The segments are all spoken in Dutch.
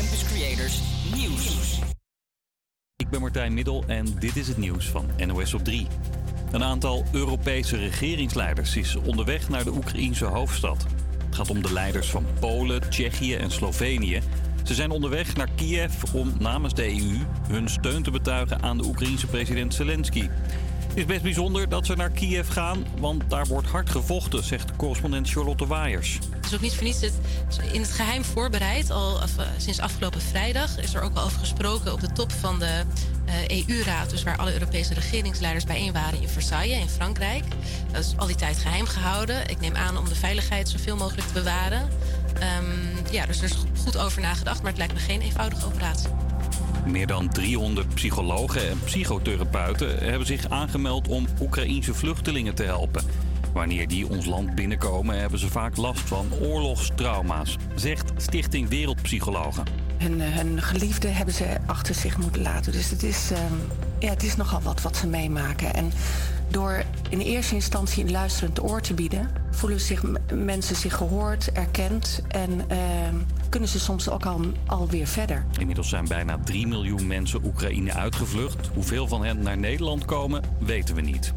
Campus Creators Nieuws. Ik ben Martijn Middel en dit is het nieuws van NOS op 3. Een aantal Europese regeringsleiders is onderweg naar de Oekraïense hoofdstad. Het gaat om de leiders van Polen, Tsjechië en Slovenië. Ze zijn onderweg naar Kiev om namens de EU hun steun te betuigen aan de Oekraïense president Zelensky. Het is best bijzonder dat ze naar Kiev gaan, want daar wordt hard gevochten, zegt correspondent Charlotte Waaiers. Het is ook niet voor in het geheim voorbereid. Al eh, sinds afgelopen vrijdag is er ook al over gesproken op de top van de eh, EU-raad. Dus waar alle Europese regeringsleiders bijeen waren in Versailles in Frankrijk. Dat is al die tijd geheim gehouden. Ik neem aan om de veiligheid zoveel mogelijk te bewaren. Ehm, ja, dus er is goed over nagedacht, maar het lijkt me geen eenvoudige operatie. Meer dan 300 psychologen en psychotherapeuten hebben zich aangemeld om Oekraïense vluchtelingen te helpen. Wanneer die ons land binnenkomen, hebben ze vaak last van oorlogstrauma's, zegt Stichting Wereldpsychologen. Hun, eh, hun geliefden hebben ze achter zich moeten laten. Dus het is, ehm, ja, het is nogal wat wat ze meemaken. En door in eerste instantie een luisterend oor te bieden, voelen zich mensen zich gehoord, erkend en ehm, kunnen ze soms ook al, alweer verder. Inmiddels zijn bijna 3 miljoen mensen Oekraïne uitgevlucht. Hoeveel van hen naar Nederland komen, weten we niet.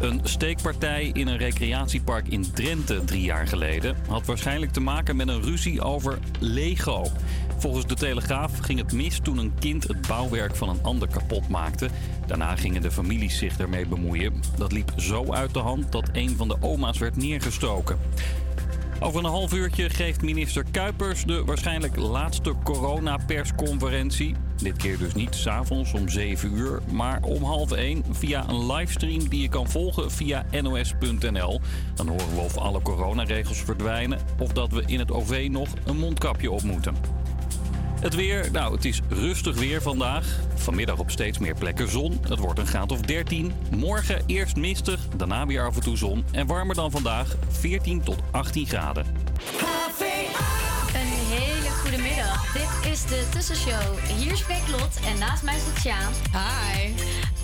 Een steekpartij in een recreatiepark in Drenthe drie jaar geleden had waarschijnlijk te maken met een ruzie over Lego. Volgens de Telegraaf ging het mis toen een kind het bouwwerk van een ander kapot maakte. Daarna gingen de families zich ermee bemoeien. Dat liep zo uit de hand dat een van de oma's werd neergestoken. Over een half uurtje geeft minister Kuipers de waarschijnlijk laatste coronapersconferentie. Dit keer dus niet s'avonds om 7 uur, maar om half 1 via een livestream die je kan volgen via nos.nl. Dan horen we of alle coronaregels verdwijnen of dat we in het OV nog een mondkapje op moeten. Het weer, nou, het is rustig weer vandaag. Vanmiddag op steeds meer plekken zon. Het wordt een graad of 13. Morgen eerst mistig, daarna weer af en toe zon. En warmer dan vandaag, 14 tot 18 graden. Dit is de Tussenshow. Hier spreekt Lot en naast mij zit Sjaan. Hi.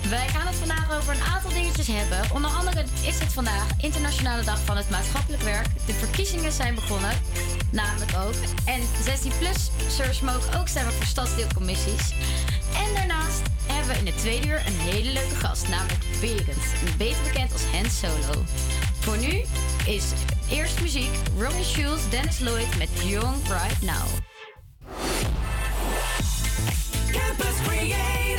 Wij gaan het vandaag over een aantal dingetjes hebben. Onder andere is het vandaag Internationale Dag van het Maatschappelijk Werk. De verkiezingen zijn begonnen, namelijk ook. En 16-plussers mogen ook stemmen voor stadsdeelcommissies. En daarnaast hebben we in de tweede uur een hele leuke gast, namelijk Vegans. Beter bekend als Hans Solo. Voor nu is eerst muziek Robin Schulz, Dennis Lloyd met Young Right Now. Campus Creators,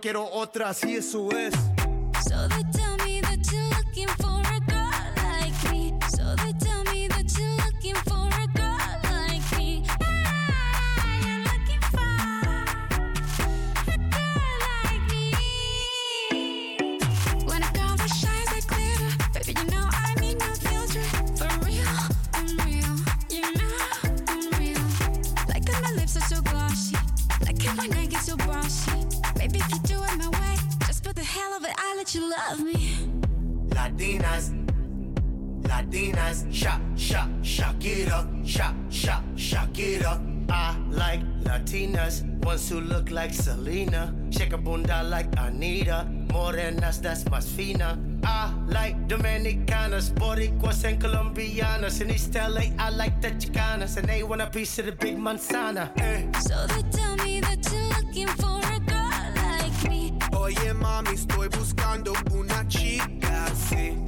quiero otra, si eso es. So like Selena. Shake a bunda like Anita. Morenas, that's más fina. I like Dominicanas, Boricuas, and Colombianas. In East LA, I like the Chicanas, and they want a piece of the big manzana. Uh. So they tell me that you're looking for a girl like me. Oye, mami, estoy buscando una chica así.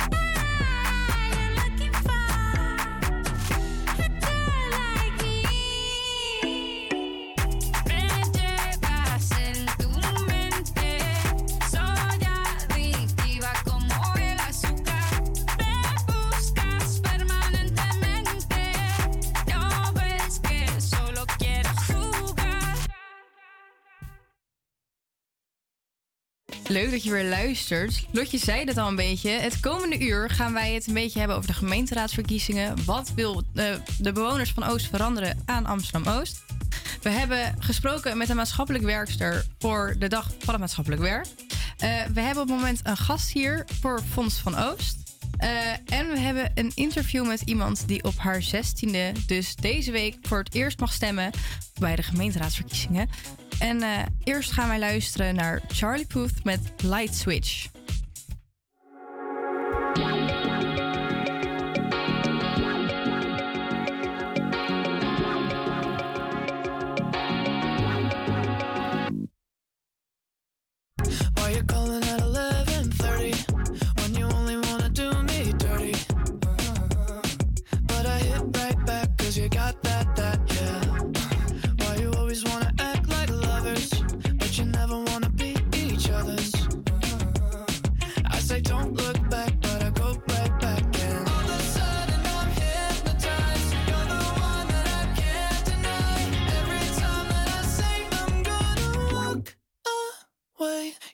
dat je weer luistert. Lotje zei dat al een beetje. Het komende uur gaan wij het een beetje hebben over de gemeenteraadsverkiezingen. Wat wil eh, de bewoners van Oost veranderen aan Amsterdam-Oost? We hebben gesproken met een maatschappelijk werkster voor de dag van het maatschappelijk werk. Eh, we hebben op het moment een gast hier voor Fonds van Oost. Eh, en we hebben een interview met iemand die op haar 16e, dus deze week, voor het eerst mag stemmen bij de gemeenteraadsverkiezingen. En eh, eerst gaan wij luisteren naar Charlie Puth met Light Switch.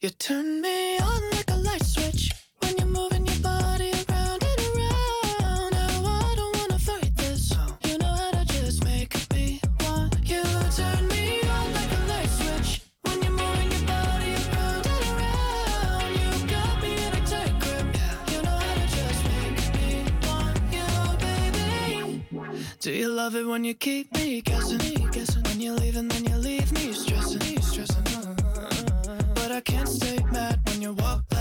You turn me on like a light switch when you're moving your body around and around. Now oh, I don't wanna fight this. You know how to just make me want you. Turn me on like a light switch when you're moving your body around and around. You got me in a tight grip. You know how to just make me want you, baby. Do you love it when you keep me guessing? When you leave and then you leave me stressing, stressing. I can't stay mad when you walk.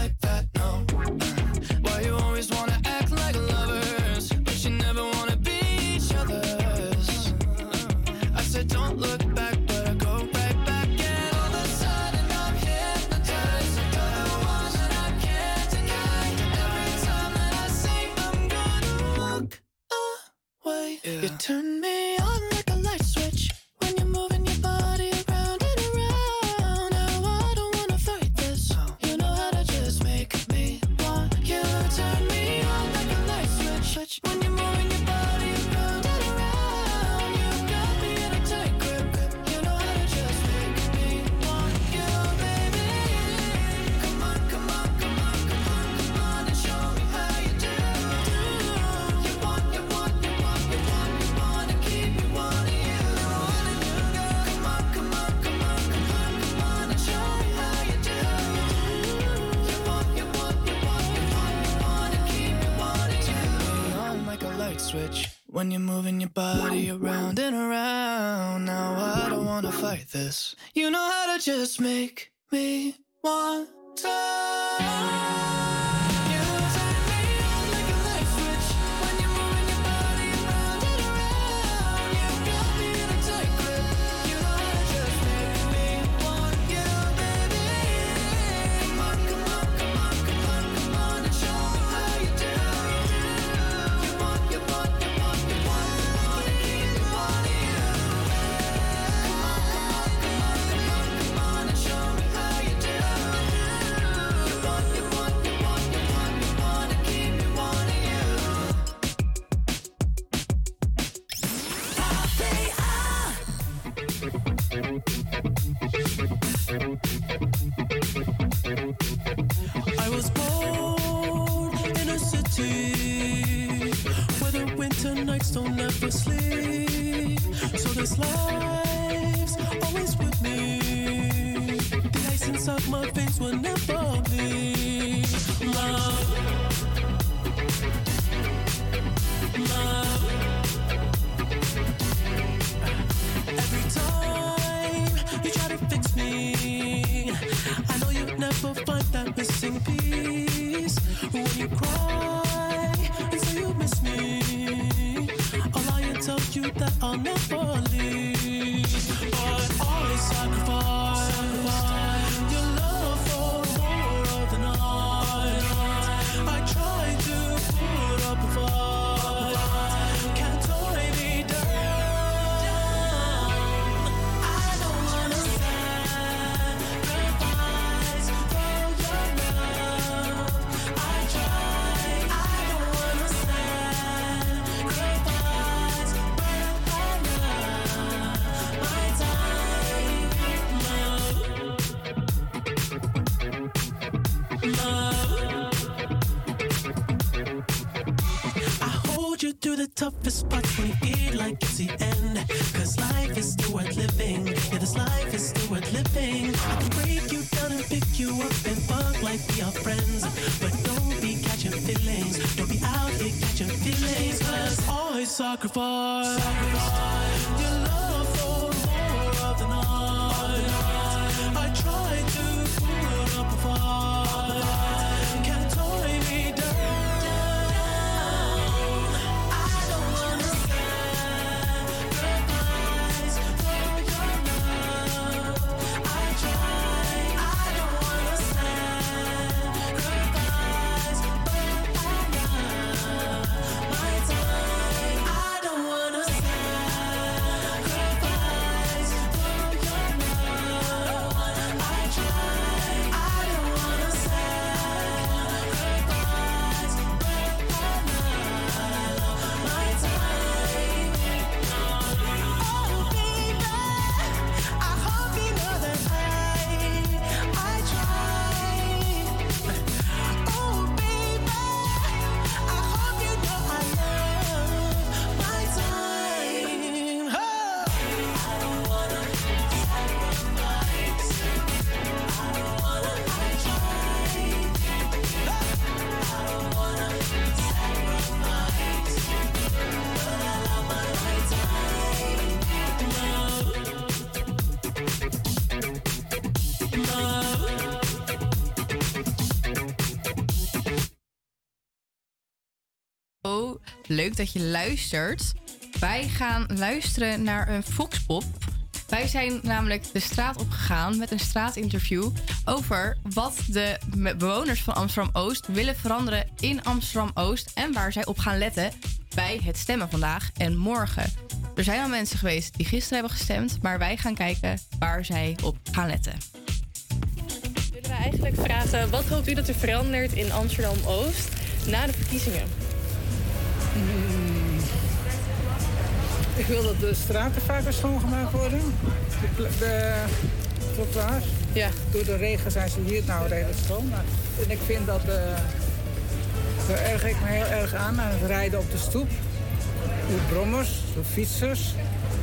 might be our friends, but don't be catching feelings. Don't be out here catching feelings, cause always sacrifice. sacrifice. Your love for more of the night. I try to put up a fight. Leuk dat je luistert. Wij gaan luisteren naar een Foxpop. Wij zijn namelijk de straat opgegaan met een straatinterview over wat de bewoners van Amsterdam-Oost willen veranderen in Amsterdam-Oost en waar zij op gaan letten bij het stemmen vandaag en morgen. Er zijn al mensen geweest die gisteren hebben gestemd, maar wij gaan kijken waar zij op gaan letten. willen we eigenlijk vragen: wat hoopt u dat er verandert in Amsterdam Oost na de verkiezingen? Ik wil dat de straten vaker schoongemaakt worden. De, de trottoirs. Ja. Door de regen zijn ze hier nou redelijk schoon. Maar, en ik vind dat... eh daar erg ik me heel erg aan, aan het rijden op de stoep. Door brommers, door fietsers.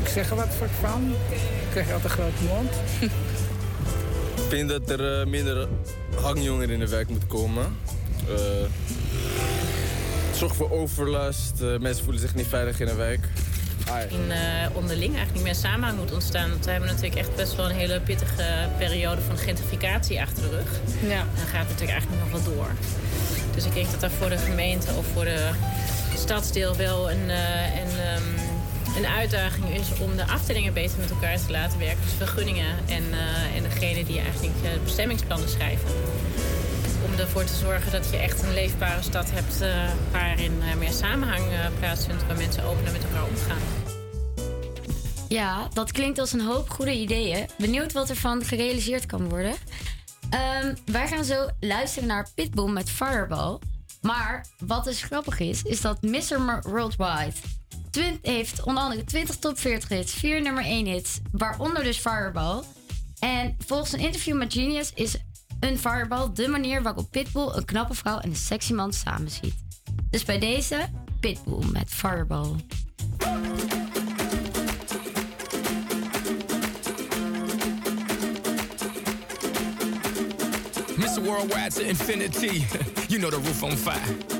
Ik zeg er wat voor van. Ik krijg altijd een grote mond. Ik vind dat er eh, minder hangjongeren in de wijk moet komen. Eh zorg voor overlast. eh, mensen voelen zich niet veilig in de wijk. In eh, onderling eigenlijk niet meer samenhang moet ontstaan. Want we hebben natuurlijk echt best wel een hele pittige periode van gentrificatie achter de rug. Ja. En dan gaat het natuurlijk eigenlijk nog wel door. Dus ik denk dat daar voor de gemeente of voor de stadsdeel wel een, eh, een, ehm, een uitdaging is om de afdelingen beter met elkaar te laten werken. Dus vergunningen en, eh, en degene die eigenlijk bestemmingsplannen schrijven. Om ervoor te zorgen dat je echt een leefbare stad hebt eh, waarin eh, meer samenhang eh, plaatsvindt, waar mensen opener met elkaar omgaan. Ja, dat klinkt als een hoop goede ideeën. Benieuwd wat ervan gerealiseerd kan worden. Ehm, wij gaan zo luisteren naar Pitbull met Fireball. Maar wat dus grappig is, is dat Mr. Worldwide heeft onder andere 20 top 40 hits, 4 nummer 1 hits, waaronder dus Fireball. En volgens een interview met Genius is een Fireball de manier waarop Pitbull een knappe vrouw en een sexy man samenziet. Dus bij deze Pitbull met Fireball. Mr. Worldwide to infinity. you know the roof on fire.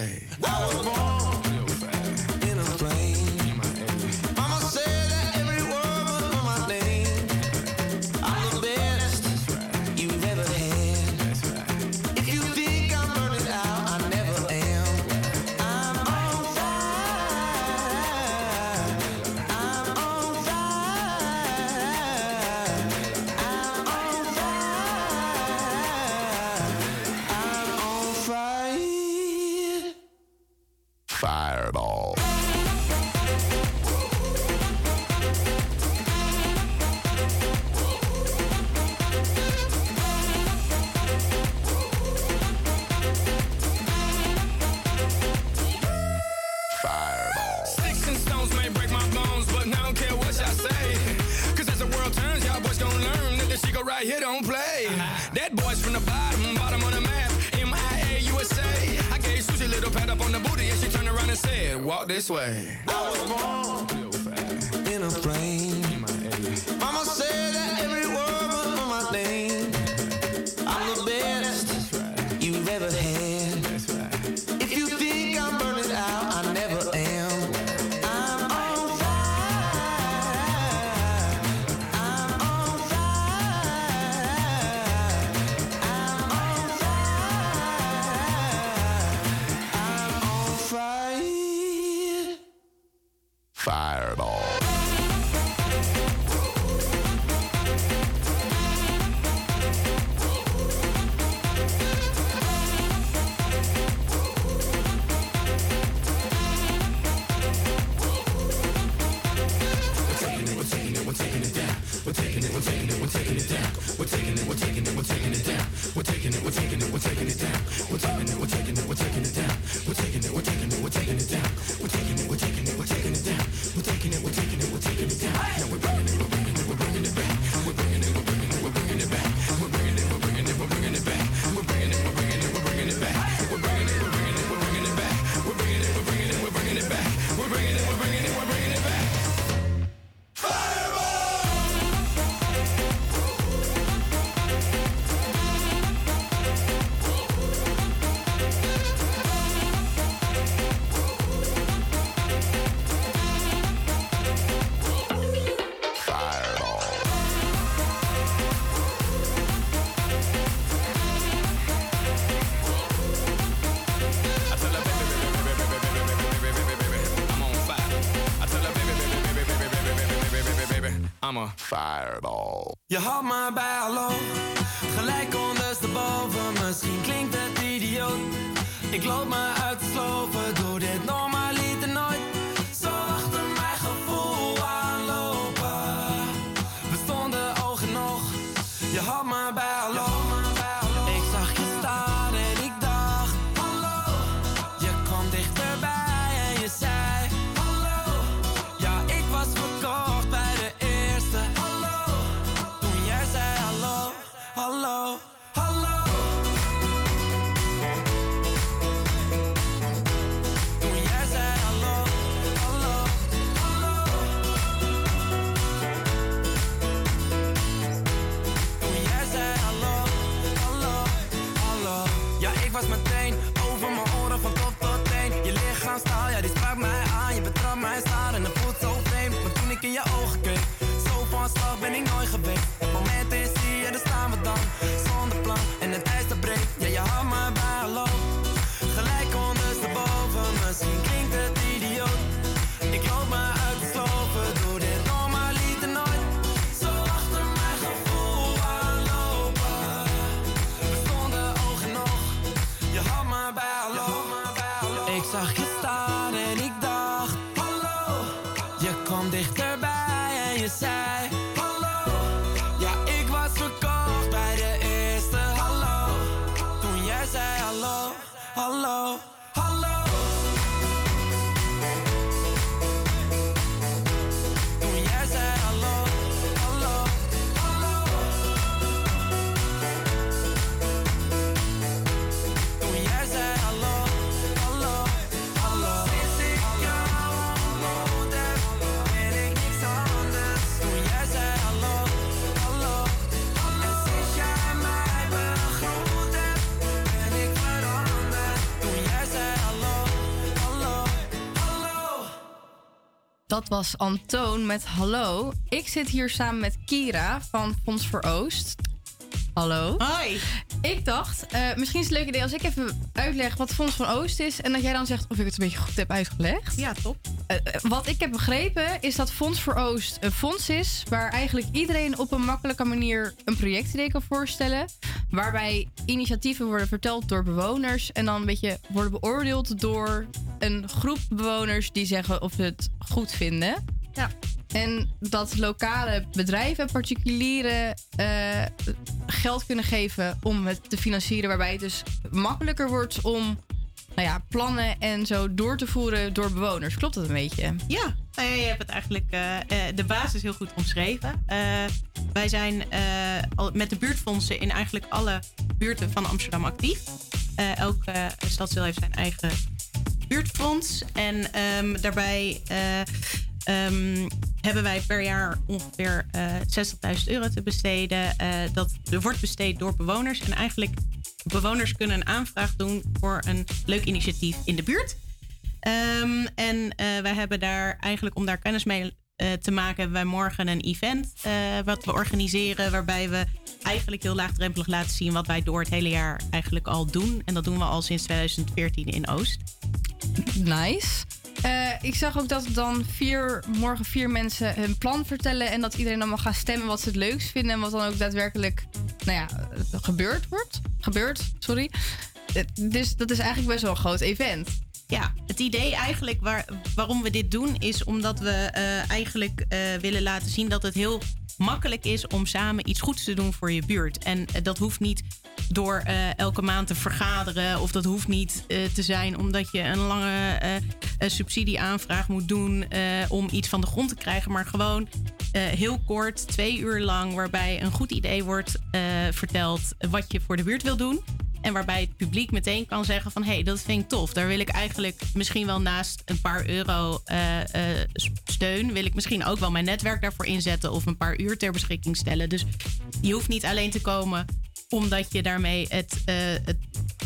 say. Oh, Je had me bij hallo, gelijk ondersteboven. Misschien klinkt het idioot. Ik loop me uit te sloven, doe dit normaliter nooit. Dat was Antoon met Hallo. Ik zit hier samen met Kira van Fonds voor Oost. Hallo. Hoi. Ik dacht, eh, misschien is het een leuk idee als ik even uitleg wat Fonds van Oost is. En dat jij dan zegt of ik het een beetje goed heb uitgelegd. Ja, top. Eh, eh, wat ik heb begrepen is dat Fonds voor Oost een fonds is waar eigenlijk iedereen op een makkelijke manier een projectidee kan voorstellen. Waarbij initiatieven worden verteld door bewoners en dan een beetje worden beoordeeld door een groep bewoners die zeggen of ze het goed vinden. Ja. En dat lokale bedrijven en particulieren eh, geld kunnen geven om het te financieren. Waarbij het dus makkelijker wordt om nou ja, plannen en zo door te voeren door bewoners. Klopt dat een beetje? Ja, nou ja, je hebt het eigenlijk eh, eh, de basis heel goed omschreven. Wij zijn al met de buurtfondsen in eigenlijk alle buurten van Amsterdam actief. Elke stadsdeel heeft zijn eigen buurtfonds. En ehm, daarbij ehm, hebben wij per jaar ongeveer eh 60.000 euro te besteden. Eh, dat wordt besteed door bewoners. En eigenlijk bewoners kunnen een aanvraag doen voor een leuk initiatief in de buurt. Ehm, en eh, wij hebben daar eigenlijk om daar kennis mee eh, te maken, hebben wij morgen een event eh, wat we organiseren. Waarbij we eigenlijk heel laagdrempelig laten zien wat wij door het hele jaar eigenlijk al doen. En dat doen we al sinds 2014 in Oost. Nice. Eh, ik zag ook dat dan vier, morgen vier mensen hun plan vertellen. En dat iedereen dan mag gaan stemmen wat ze het leukst vinden. En wat dan ook daadwerkelijk nou ja, gebeurd wordt. Gebeurt, sorry. Eh, Dus dat is eigenlijk best wel een groot event. Ja, het idee eigenlijk waar, waarom we dit doen is omdat we eh, eigenlijk eh, willen laten zien dat het heel makkelijk is om samen iets goeds te doen voor je buurt. En eh, dat hoeft niet door elke maand te vergaderen of dat hoeft niet te zijn omdat je een lange subsidieaanvraag moet doen om iets van de grond te krijgen, maar gewoon heel kort, twee uur lang, waarbij een goed idee wordt verteld wat je voor de buurt wil doen. En waarbij het publiek meteen kan zeggen van... hé, hey, dat vind ik tof. Daar wil ik eigenlijk misschien wel naast een paar euro eh, eh, steun... wil ik misschien ook wel mijn netwerk daarvoor inzetten... of een paar uur ter beschikking stellen. Dus je hoeft niet alleen te komen omdat je daarmee het, eh, het,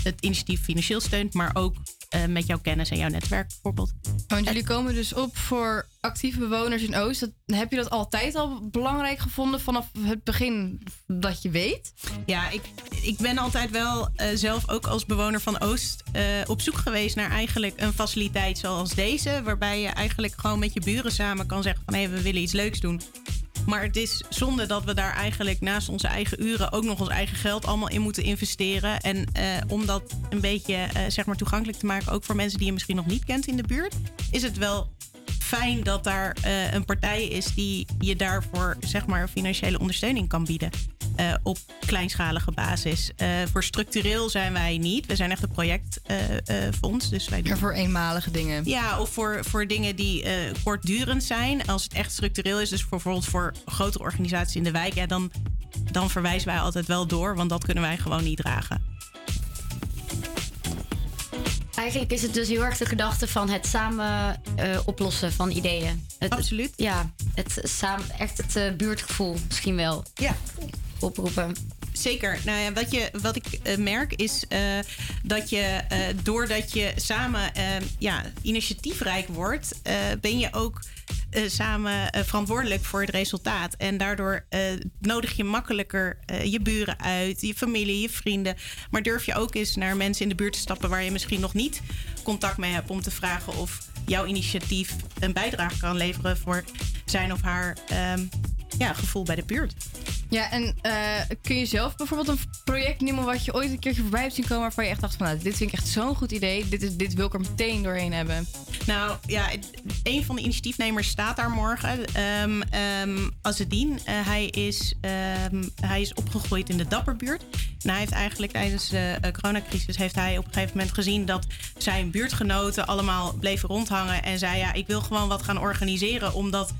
het initiatief financieel steunt... maar ook eh, met jouw kennis en jouw netwerk bijvoorbeeld. Want jullie komen dus op voor actieve bewoners in Oost. Dat, heb je dat altijd al belangrijk gevonden vanaf het begin dat je weet? Ja, ik, ik ben altijd wel eh, zelf ook als bewoner van Oost eh, op zoek geweest naar eigenlijk een faciliteit zoals deze. Waarbij je eigenlijk gewoon met je buren samen kan zeggen van hé, we willen iets leuks doen. Maar het is zonde dat we daar eigenlijk naast onze eigen uren ook nog ons eigen geld allemaal in moeten investeren. En eh, om dat een beetje eh, zeg maar toegankelijk te maken, ook voor mensen die je misschien nog niet kent in de buurt, is het wel fijn dat daar eh, een partij is die je daarvoor zeg maar financiële ondersteuning kan bieden. eh, op kleinschalige basis. Eh, voor structureel zijn wij niet. We zijn echt een projectfonds. dus wij doen... Maar voor eenmalige dingen. Ja, of voor, voor dingen die kortdurend zijn. Als het echt structureel is, dus voor, bijvoorbeeld voor grotere organisaties in de wijk, ja, dan, dan verwijzen wij altijd wel door, want dat kunnen wij gewoon niet dragen. Eigenlijk is het dus heel erg de gedachte van het samen eh, oplossen van ideeën. Het, Absoluut. ja, het samen, echt het eh, buurtgevoel misschien wel. Ja. Oproepen. Zeker. Nou ja, wat, je, wat ik eh, merk is eh, dat je eh, doordat je samen eh, ja, initiatiefrijk wordt, ben je ook samen verantwoordelijk voor het resultaat. En daardoor nodig je makkelijker je buren uit, je familie, je vrienden. Maar durf je ook eens naar mensen in de buurt te stappen waar je misschien nog niet contact mee hebt om te vragen of jouw initiatief een bijdrage kan leveren voor zijn of haar ehm, ja, gevoel bij de buurt. Ja, en eh, kun je zelf bijvoorbeeld een project noemen wat je ooit een keertje voorbij hebt zien komen waarvan je echt dacht van nou, dit vind ik echt zo'n goed idee. Dit, is, dit wil ik er meteen doorheen hebben. Nou ja, een van de initiatiefnemers staat daar morgen. Ehm ehm Azedine. Eh, hij, is, ehm, hij is opgegroeid in de Dapperbuurt. En hij heeft eigenlijk tijdens de eh, coronacrisis heeft hij op een gegeven moment gezien dat zijn buurtgenoten allemaal bleven rondhangen. En zei ja, ik wil gewoon wat gaan organiseren omdat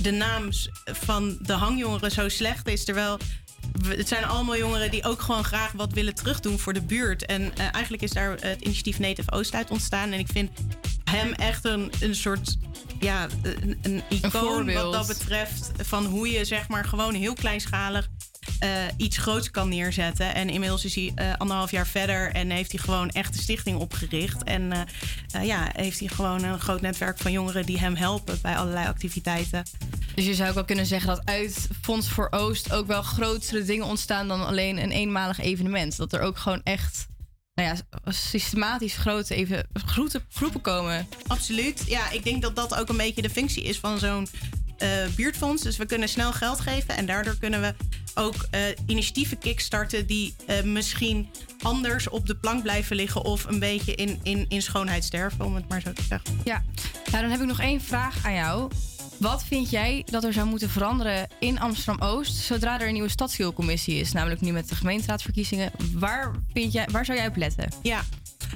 de naam van de hangjongeren zo slecht is. Terwijl het zijn allemaal jongeren die ook gewoon graag wat willen terugdoen voor de buurt. En eh, eigenlijk is daar het initiatief Native Oost uit ontstaan. En ik vind hem echt een, een soort. Ja, een, een icoon wat dat betreft. Van hoe je zeg maar gewoon heel kleinschalig eh, iets groots kan neerzetten. En inmiddels is hij eh, anderhalf jaar verder en heeft hij gewoon echt de stichting opgericht. En eh, ja, heeft hij gewoon een groot netwerk van jongeren die hem helpen bij allerlei activiteiten. Dus je zou ook wel kunnen zeggen dat uit Fonds voor Oost ook wel grotere dingen ontstaan dan alleen een eenmalig evenement. Dat er ook gewoon echt nou ja, systematisch grote even, grote groepen komen. Absoluut. Ja, ik denk dat dat ook een beetje de functie is van zo'n buurtfonds. Dus we kunnen snel geld geven en daardoor kunnen we ook eh, initiatieven kickstarten die eh, misschien anders op de plank blijven liggen of een beetje in, in, in schoonheid sterven, om het maar zo te zeggen. Ja, nou dan heb ik nog één vraag aan jou. Wat vind jij dat er zou moeten veranderen in Amsterdam-Oost zodra er een nieuwe stadsdeelcommissie is? Namelijk nu met de gemeenteraadsverkiezingen. Waar, vind jij, waar zou jij op letten? Ja.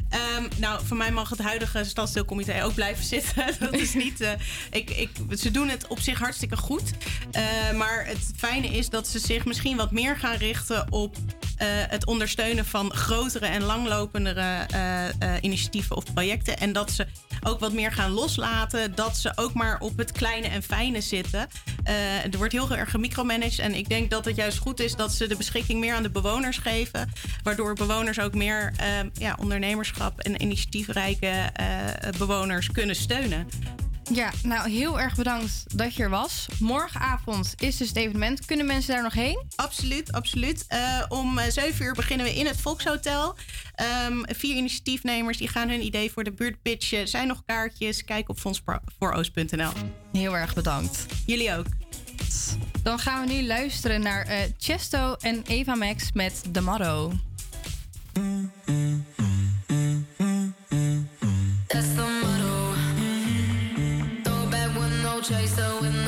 Ehm, nou, voor mij mag het huidige stadsdeelcomité ook blijven zitten. Dat is niet. eh, ik, ik, ze doen het op zich hartstikke goed. Eh, maar het fijne is dat ze zich misschien wat meer gaan richten op het ondersteunen van grotere en langlopendere eh, eh, initiatieven of projecten. En dat ze ook wat meer gaan loslaten. Dat ze ook maar op het kleine en fijne zitten. Eh, er wordt heel erg gemicromanaged. En ik denk dat het juist goed is dat ze de beschikking meer aan de bewoners geven. Waardoor bewoners ook meer eh, ja, ondernemerschap en initiatiefrijke eh, bewoners kunnen steunen. Ja, nou heel erg bedankt dat je er was. Morgenavond is dus het evenement. Kunnen mensen daar nog heen? Absoluut, absoluut. Eh, om eh, 7 uur beginnen we in het Volkshotel. Ehm, vier initiatiefnemers die gaan hun idee voor de buurt pitchen. Zijn nog kaartjes? Kijk op fondsvooroost.nl. Heel erg bedankt. Jullie ook. Dan gaan we nu luisteren naar eh, Chesto en Eva Max met The Motto. Chase the wind.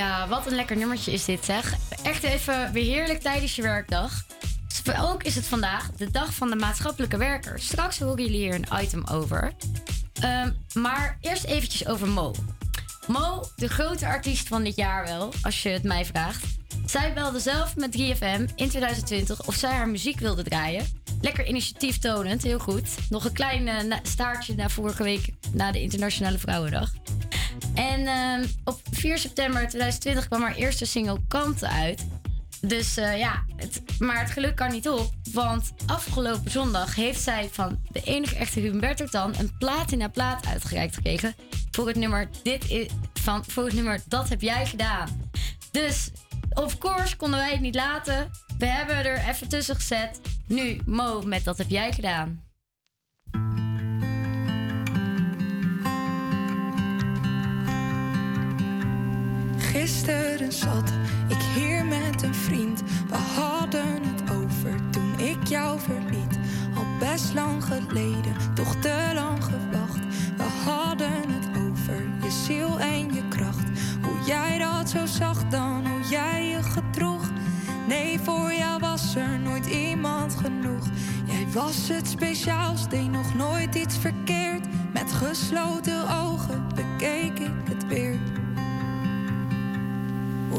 Ja, wat een lekker nummertje is dit, zeg. Echt even weer heerlijk tijdens je werkdag. Ook is het vandaag de dag van de maatschappelijke werker. Straks horen jullie hier een item over. Ehm, maar eerst eventjes over Mo. Mo, de grote artiest van dit jaar wel, als je het mij vraagt. Zij belde zelf met 3FM in 2020 of zij haar muziek wilde draaien. Lekker initiatief tonend, heel goed. Nog een klein eh, staartje na vorige week na de Internationale Vrouwendag. En ehm, op 4 september 2020 kwam haar eerste single Kanten uit. Dus eh, ja, het, maar het geluk kan niet op. Want afgelopen zondag heeft zij van de enige echte Hubert dan een platina plaat uitgereikt gekregen. Voor het nummer, dit is, van, voor het nummer Dat heb jij gedaan. Dus of course konden wij het niet laten. We hebben er even tussen gezet. Nu Mo met Dat heb jij gedaan. Gisteren zat ik hier met een vriend. We hadden het over toen ik jou verliet. Al best lang geleden, toch te lang gewacht. We hadden het over je ziel en je kracht. Hoe jij dat zo zag dan, hoe jij je gedroeg. Nee, voor jou was er nooit iemand genoeg. Jij was het speciaals, deed nog nooit iets verkeerd. Met gesloten ogen bekeek ik het weer.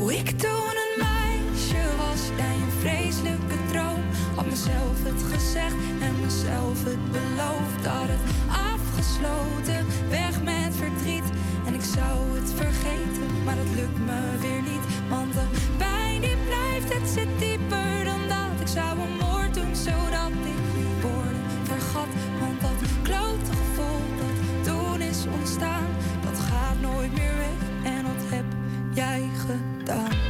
Hoe ik toen een meisje was, jij een vreselijke droom. Had mezelf het gezegd en mezelf het beloofd. Had het afgesloten, weg met verdriet. En ik zou het vergeten, maar het lukt me weer niet. Want de pijn die blijft, het zit dieper dan dat. Ik zou een moord doen, zodat ik woorden vergat. Want dat klote gevoel dat toen is ontstaan, dat gaat nooit meer weg. En dat heb jij gedaan. Je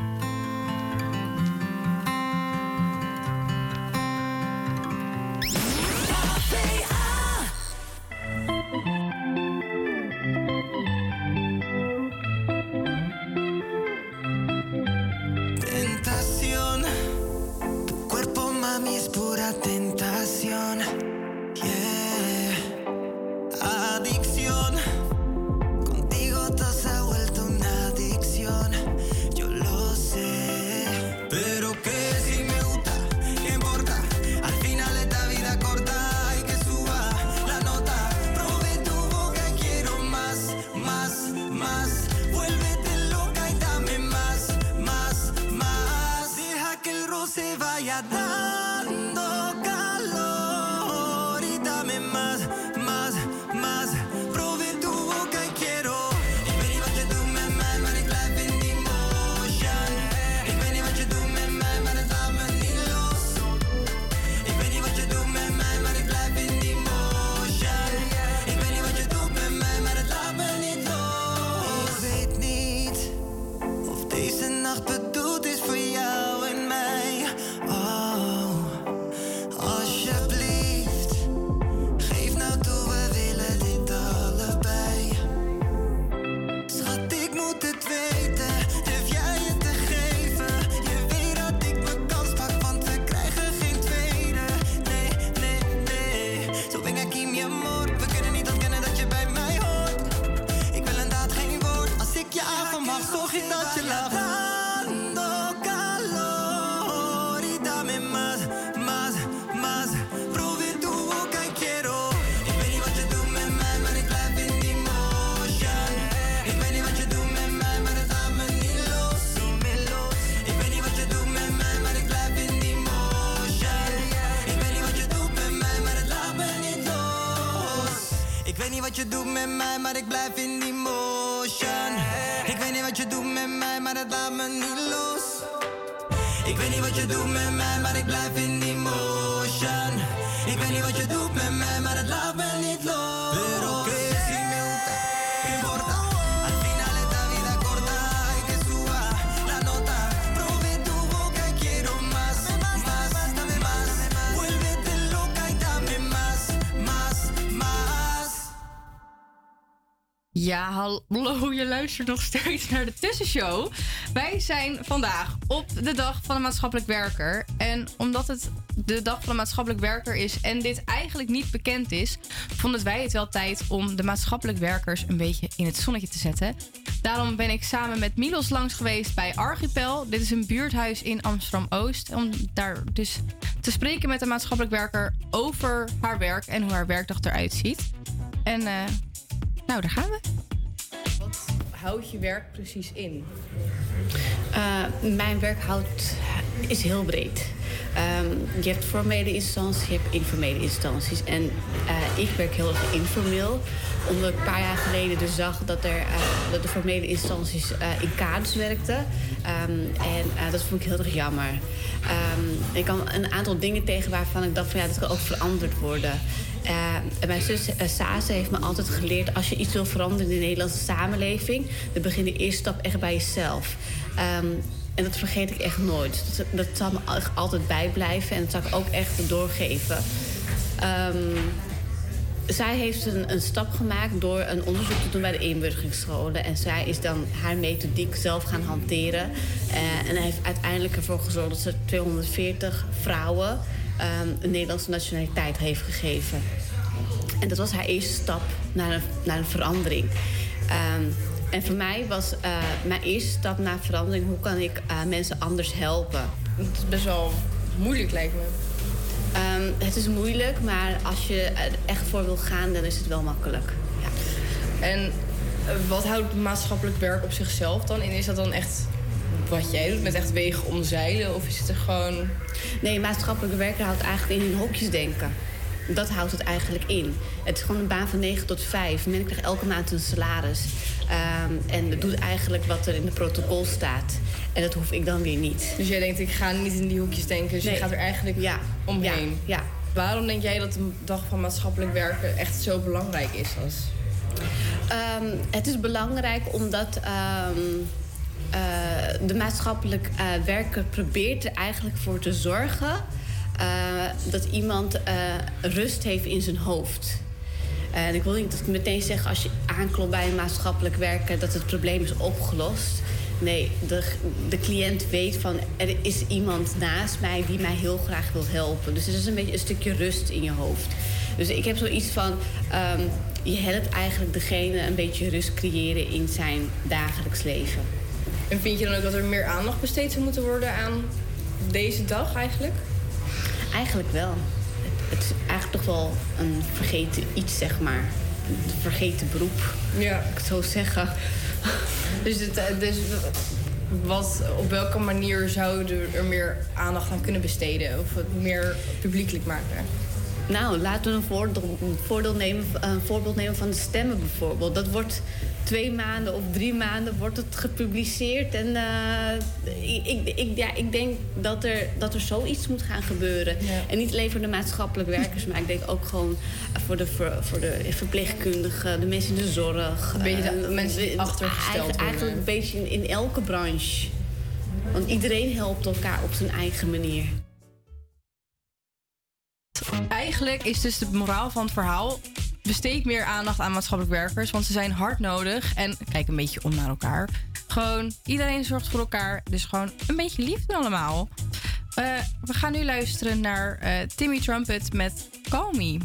Luistert nog steeds naar de tussenshow. Wij zijn vandaag op de dag van de maatschappelijk werker. En omdat het de dag van de maatschappelijk werker is en dit eigenlijk niet bekend is, vonden wij het wel tijd om de maatschappelijk werkers een beetje in het zonnetje te zetten. Daarom ben ik samen met Milos langs geweest bij Archipel. Dit is een buurthuis in Amsterdam Oost. Om daar dus te spreken met een maatschappelijk werker over haar werk en hoe haar werkdag eruit ziet. En eh, nou, daar gaan we. Houdt je werk precies in? Uh, mijn werk houdt, is heel breed. Um, je hebt formele instanties, je hebt informele instanties. En uh, ik werk heel erg informeel. Omdat ik een paar jaar geleden dus zag dat, er, uh, dat de formele instanties in kaders werkten. Um, en dat vond ik heel erg jammer. Um, ik kwam een aantal dingen tegen waarvan ik dacht van ja, dat kan ook veranderd worden. En mijn zus uh, Sase heeft me altijd geleerd... als je iets wil veranderen in de Nederlandse samenleving... dan begin de eerste stap echt bij jezelf. Um, en dat vergeet ik echt nooit. Dat, dat zal me echt altijd bijblijven en dat zal ik ook echt doorgeven. Um, zij heeft een, een, stap gemaakt door een onderzoek te doen bij de inburgeringsscholen. En zij is dan haar methodiek zelf gaan hanteren. Uh, en heeft uiteindelijk ervoor gezorgd dat ze 240 vrouwen een Nederlandse nationaliteit heeft gegeven. En dat was haar eerste stap naar een, naar een verandering. Um, en voor mij was uh, mijn eerste stap naar verandering... hoe kan ik uh, mensen anders helpen? Het is best wel moeilijk, lijkt me. Um, het is moeilijk, maar als je er echt voor wil gaan, dan is het wel makkelijk. Ja. En wat houdt maatschappelijk werk op zichzelf dan in? Is dat dan echt wat jij doet, met echt wegen omzeilen? Of is het er gewoon... Nee, maatschappelijk werken houdt eigenlijk in in hokjes denken. Dat houdt het eigenlijk in. Het is gewoon een baan van 9 tot 5. Men krijgt elke maand een salaris. Um, en doet eigenlijk wat er in het protocol staat. En dat hoef ik dan weer niet. Dus jij denkt, ik ga niet in die hoekjes denken. Dus nee. je gaat er eigenlijk ja. omheen. Ja. ja. Waarom denk jij dat de dag van maatschappelijk werken echt zo belangrijk is? Als... Um, het is belangrijk omdat... Um, uh, de maatschappelijk uh, werker probeert er eigenlijk voor te zorgen... Uh, dat iemand rust heeft in zijn hoofd. En ik wil niet dat meteen zeg als je aanklopt bij een maatschappelijk werker dat het probleem is opgelost. Nee, de, de cliënt weet van er is iemand naast mij die mij heel graag wil helpen. Dus er is een beetje een stukje rust in je hoofd. Dus ik heb zoiets van, um, je helpt eigenlijk degene een beetje rust creëren in zijn dagelijks leven. En vind je dan ook dat er meer aandacht besteed zou moeten worden aan deze dag eigenlijk? Eigenlijk wel het is eigenlijk toch wel een vergeten iets, zeg maar. Een vergeten beroep, ja. ik het zo zeggen. Dus, het, dus wat, op welke manier zouden er meer aandacht aan kunnen besteden? Of het meer publiekelijk maken? Nou, laten we een voordeel, een voordeel nemen, een voorbeeld nemen van de stemmen bijvoorbeeld. Dat wordt twee maanden of drie maanden wordt het gepubliceerd. En eh, ik, ik, ja, ik denk dat er, dat er zoiets moet gaan gebeuren. En niet alleen voor de maatschappelijk werkers, maar ik denk ook gewoon voor de, voor de verpleegkundigen, de mensen in de zorg. Een beetje de eh, mensen die de- achtergesteld eigenlijk, eigenlijk een beetje in, in elke branche. Want iedereen helpt elkaar op zijn eigen manier. Eigenlijk is dus de moraal van het verhaal... besteed meer aandacht aan maatschappelijk werkers... want ze zijn hard nodig en kijk een beetje om naar elkaar. Gewoon, iedereen zorgt voor elkaar. Dus gewoon een beetje lief doen allemaal. Eh, we gaan nu luisteren naar eh, Timmy Trumpet met Call Me.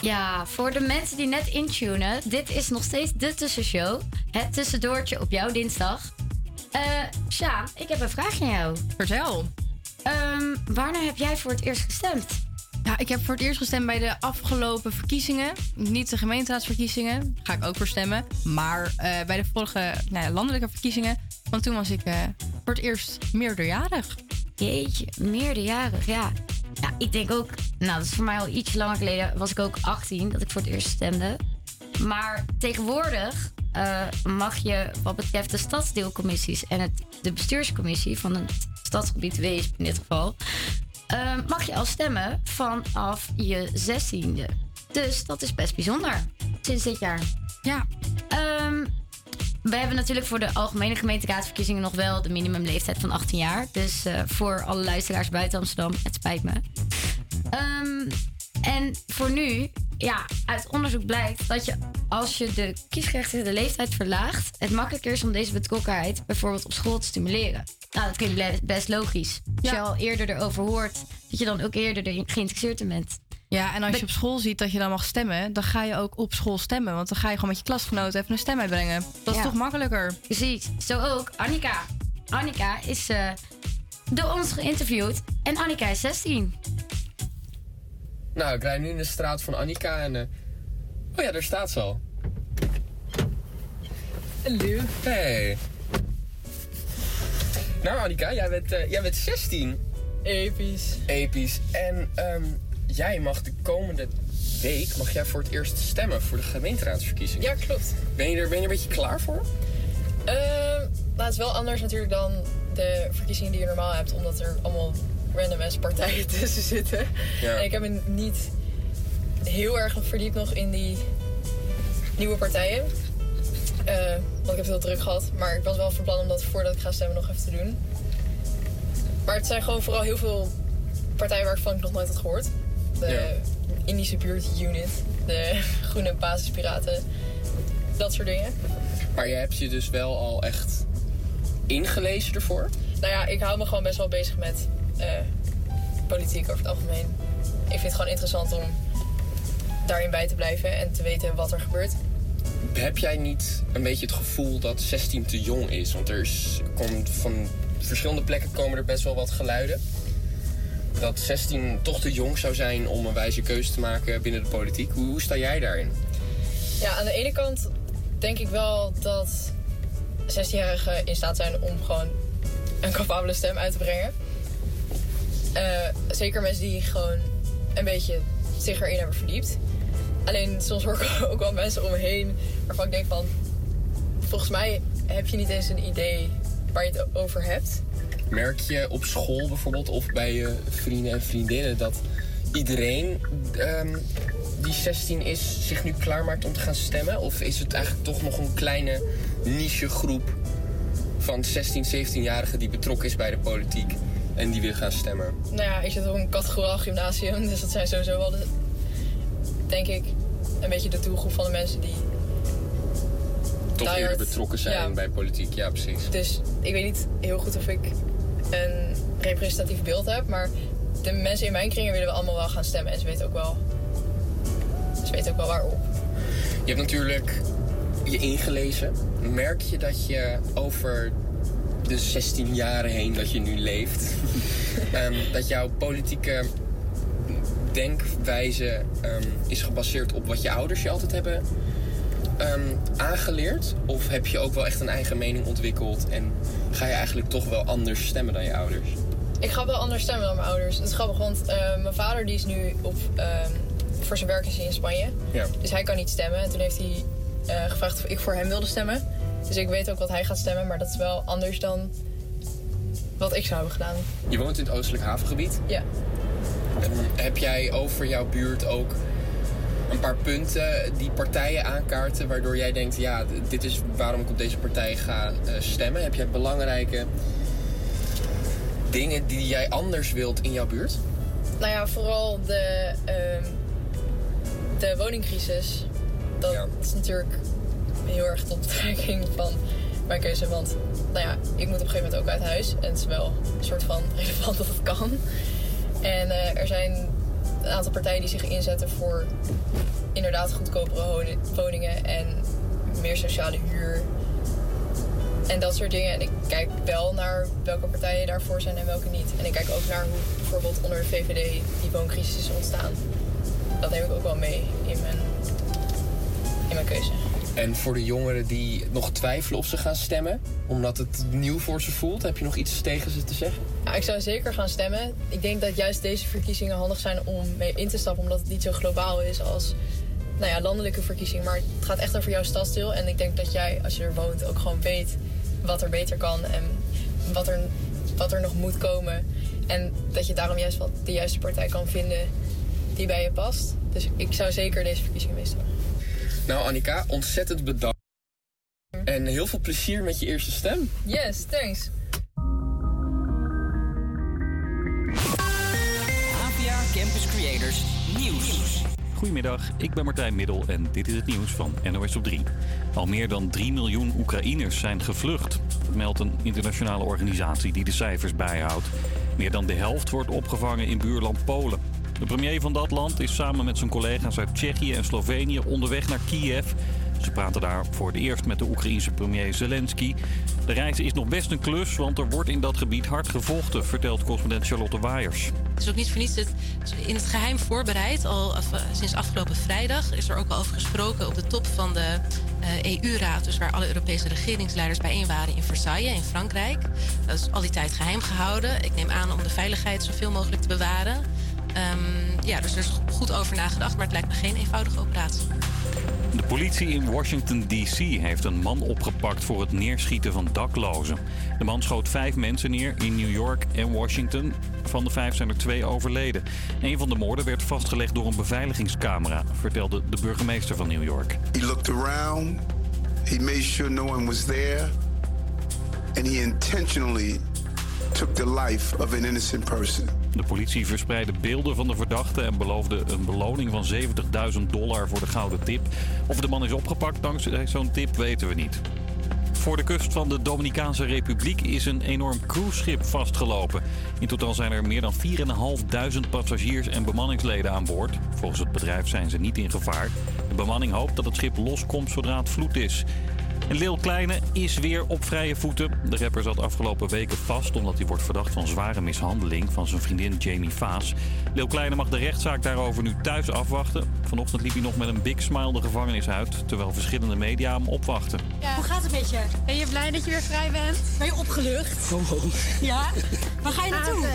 Ja, voor de mensen die net intunen, dit is nog steeds de tussenshow. Het tussendoortje op jouw dinsdag. Eh Sjaan, ik heb een vraagje aan jou. Vertel. Ehm wanneer heb jij voor het eerst gestemd? Ja, ik heb voor het eerst gestemd bij de afgelopen verkiezingen. Niet de gemeenteraadsverkiezingen, daar ga ik ook voor stemmen. Maar eh, bij de vorige nou ja, landelijke verkiezingen. Want toen was ik eh, voor het eerst meerderjarig. Jeetje, meerderjarig, ja. Ja, ik denk ook, nou, dat is voor mij al iets langer geleden, was ik ook 18 dat ik voor het eerst stemde. Maar tegenwoordig eh, mag je, wat betreft de stadsdeelcommissies en het, de bestuurscommissie van het stadsgebied Weesp in dit geval, eh, mag je al stemmen vanaf je zestiende. Dus dat is best bijzonder sinds dit jaar. Ja. Ehm, we hebben natuurlijk voor de algemene gemeenteraadsverkiezingen nog wel de minimumleeftijd van 18 jaar. Dus eh, voor alle luisteraars buiten Amsterdam, het spijt me. Ehm, en voor nu, ja, uit onderzoek blijkt dat je als je de kiesgerechtigde leeftijd verlaagt, het makkelijker is om deze betrokkenheid bijvoorbeeld op school te stimuleren. Nou, dat klinkt best logisch. Als je al eerder erover hoort, dat je dan ook eerder erin geïnteresseerd in bent. Ja, en als je op school ziet dat je dan mag stemmen, dan ga je ook op school stemmen. Want dan ga je gewoon met je klasgenoten even een stem uitbrengen. Dat is Ja. toch makkelijker? Precies. Zo ook Annika. Annika is eh, door ons geïnterviewd. En Annika is 16. Nou, ik rijd nu in de straat van Annika en... eh, Oh ja, daar staat ze al. Hallo. Hey. Nou, Annika, jij bent, eh, jij bent 16. Episch. Episch. En ehm, jij mag de komende week mag jij voor het eerst stemmen voor de gemeenteraadsverkiezingen. Ja, klopt. Ben je er, ben je er een beetje klaar voor? Nou, het is wel anders natuurlijk dan de verkiezingen die je normaal hebt, omdat er allemaal random ass partijen tussen zitten. Ja. En ik heb me niet heel erg verdiept nog in die nieuwe partijen. Eh, want ik heb het heel druk gehad. Maar ik was wel van plan om dat voordat ik ga stemmen nog even te doen. Maar het zijn gewoon vooral heel veel partijen waarvan ik nog nooit had gehoord. De Indische buurt unit, de Groene Basispiraten, dat soort dingen. Maar je hebt je dus wel al echt ingelezen ervoor? Nou ja, ik hou me gewoon best wel bezig met eh, politiek over het algemeen. Ik vind het gewoon interessant om daarin bij te blijven en te weten wat er gebeurt. Heb jij niet een beetje het gevoel dat 16 te jong is? Want er is, komt van verschillende plekken komen er best wel wat geluiden. Dat 16 toch te jong zou zijn om een wijze keuze te maken binnen de politiek. Hoe, hoe sta jij daarin? Ja, aan de ene kant denk ik wel dat 16-jarigen in staat zijn om gewoon een capabele stem uit te brengen. Eh, zeker mensen die gewoon een beetje zich erin hebben verdiept. Alleen soms hoor ik ook wel mensen om me heen waarvan ik denk van... Volgens mij heb je niet eens een idee waar je het over hebt. Merk je op school bijvoorbeeld of bij je vrienden en vriendinnen dat iedereen ehm, die 16 is zich nu klaarmaakt om te gaan stemmen? Of is het eigenlijk toch nog een kleine niche groep van 16, 17-jarigen die betrokken is bij de politiek en die wil gaan stemmen? Nou ja, ik zit op een categoriaal gymnasium, dus dat zijn sowieso wel, de, denk ik, een beetje de doelgroep van de mensen die... Toch eerder betrokken zijn Ja. bij politiek, ja precies. Dus ik weet niet heel goed of ik een representatief beeld heb, maar de mensen in mijn kringen willen we allemaal wel gaan stemmen en ze weten ook wel, ze weten ook wel waarop. Je hebt natuurlijk je ingelezen. Merk je dat je over de 16 jaren heen dat je nu leeft, ehm, dat jouw politieke denkwijze ehm, is gebaseerd op wat je ouders je altijd hebben ehm, aangeleerd? Of heb je ook wel echt een eigen mening ontwikkeld en ga je eigenlijk toch wel anders stemmen dan je ouders? Ik ga wel anders stemmen dan mijn ouders. Het is grappig, want mijn vader die is nu op, voor zijn werk is hij in Spanje. Ja. Dus hij kan niet stemmen. En toen heeft hij eh, gevraagd of ik voor hem wilde stemmen. Dus ik weet ook wat hij gaat stemmen, maar dat is wel anders dan wat ik zou hebben gedaan. Je woont in het Oostelijk Havengebied. Ja. En heb jij over jouw buurt ook een paar punten die partijen aankaarten waardoor jij denkt, ja, dit is waarom ik op deze partij ga eh, stemmen? Heb jij belangrijke dingen die jij anders wilt in jouw buurt? Nou ja, vooral de, ehm, de woningcrisis. Dat is natuurlijk heel erg tot betrekking van mijn keuze. Want nou ja, ik moet op een gegeven moment ook uit huis. En het is wel een soort van relevant dat het kan. En eh, er zijn een aantal partijen die zich inzetten voor inderdaad goedkopere woningen en meer sociale huur. En dat soort dingen. En ik kijk wel naar welke partijen daarvoor zijn en welke niet. En ik kijk ook naar hoe bijvoorbeeld onder de VVD die wooncrisis is ontstaan. Dat neem ik ook wel mee in mijn, in mijn keuze. En voor de jongeren die nog twijfelen of ze gaan stemmen, omdat het nieuw voor ze voelt, heb je nog iets tegen ze te zeggen? Ja, ik zou zeker gaan stemmen. Ik denk dat juist deze verkiezingen handig zijn om mee in te stappen, omdat het niet zo globaal is als nou ja, landelijke verkiezingen. Maar het gaat echt over jouw stadsdeel. En ik denk dat jij, als je er woont, ook gewoon weet wat er beter kan en wat er, wat er nog moet komen. En dat je daarom juist wel de juiste partij kan vinden die bij je past. Dus ik zou zeker deze verkiezingen meestal. Nou, Annika, ontzettend bedankt. En heel veel plezier met je eerste stem. Yes, thanks. APA Campus Creators Nieuws. Goedemiddag, ik ben Martijn Middel en dit is het nieuws van NOS op 3. Al meer dan 3 miljoen Oekraïners zijn gevlucht. Dat meldt een internationale organisatie die de cijfers bijhoudt. Meer dan de helft wordt opgevangen in buurland Polen. De premier van dat land is samen met zijn collega's uit Tsjechië en Slovenië onderweg naar Kiev. Ze praten daar voor het eerst met de Oekraïense premier Zelensky. De reis is nog best een klus, want er wordt in dat gebied hard gevochten, vertelt correspondent Charlotte Waaiers. Het is ook niet voor niets in het geheim voorbereid. Al eh, sinds afgelopen vrijdag is er ook al over gesproken op de top van de eh, EU-raad. Dus waar alle Europese regeringsleiders bijeen waren in Versailles in Frankrijk. Dat is al die tijd geheim gehouden. Ik neem aan om de veiligheid zoveel mogelijk te bewaren. Ehm, ja, dus er is goed over nagedacht, maar het lijkt me geen eenvoudige operatie. De politie in Washington D.C. heeft een man opgepakt voor het neerschieten van daklozen. De man schoot vijf mensen neer in New York en Washington. Van de vijf zijn er twee overleden. Een van de moorden werd vastgelegd door een beveiligingscamera, vertelde de burgemeester van New York. He looked around, he made sure no one was there, and he intentionally took the life of an innocent person. De politie verspreidde beelden van de verdachte en beloofde een beloning van 70.000 dollar voor de gouden tip. Of de man is opgepakt dankzij zo'n tip weten we niet. Voor de kust van de Dominicaanse Republiek is een enorm cruiseschip vastgelopen. In totaal zijn er meer dan 4.500 passagiers en bemanningsleden aan boord. Volgens het bedrijf zijn ze niet in gevaar. De bemanning hoopt dat het schip loskomt zodra het vloed is. En Lil Kleine is weer op vrije voeten. De rapper zat afgelopen weken vast omdat hij wordt verdacht van zware mishandeling van zijn vriendin Jamie Vaas. Lil Kleine mag de rechtszaak daarover nu thuis afwachten. Vanochtend liep hij nog met een big smile de gevangenis uit, terwijl verschillende media hem opwachten. Hoe gaat het met je? Ben je blij dat je weer vrij bent? Ben je opgelucht? Ja? Waar ga je naartoe?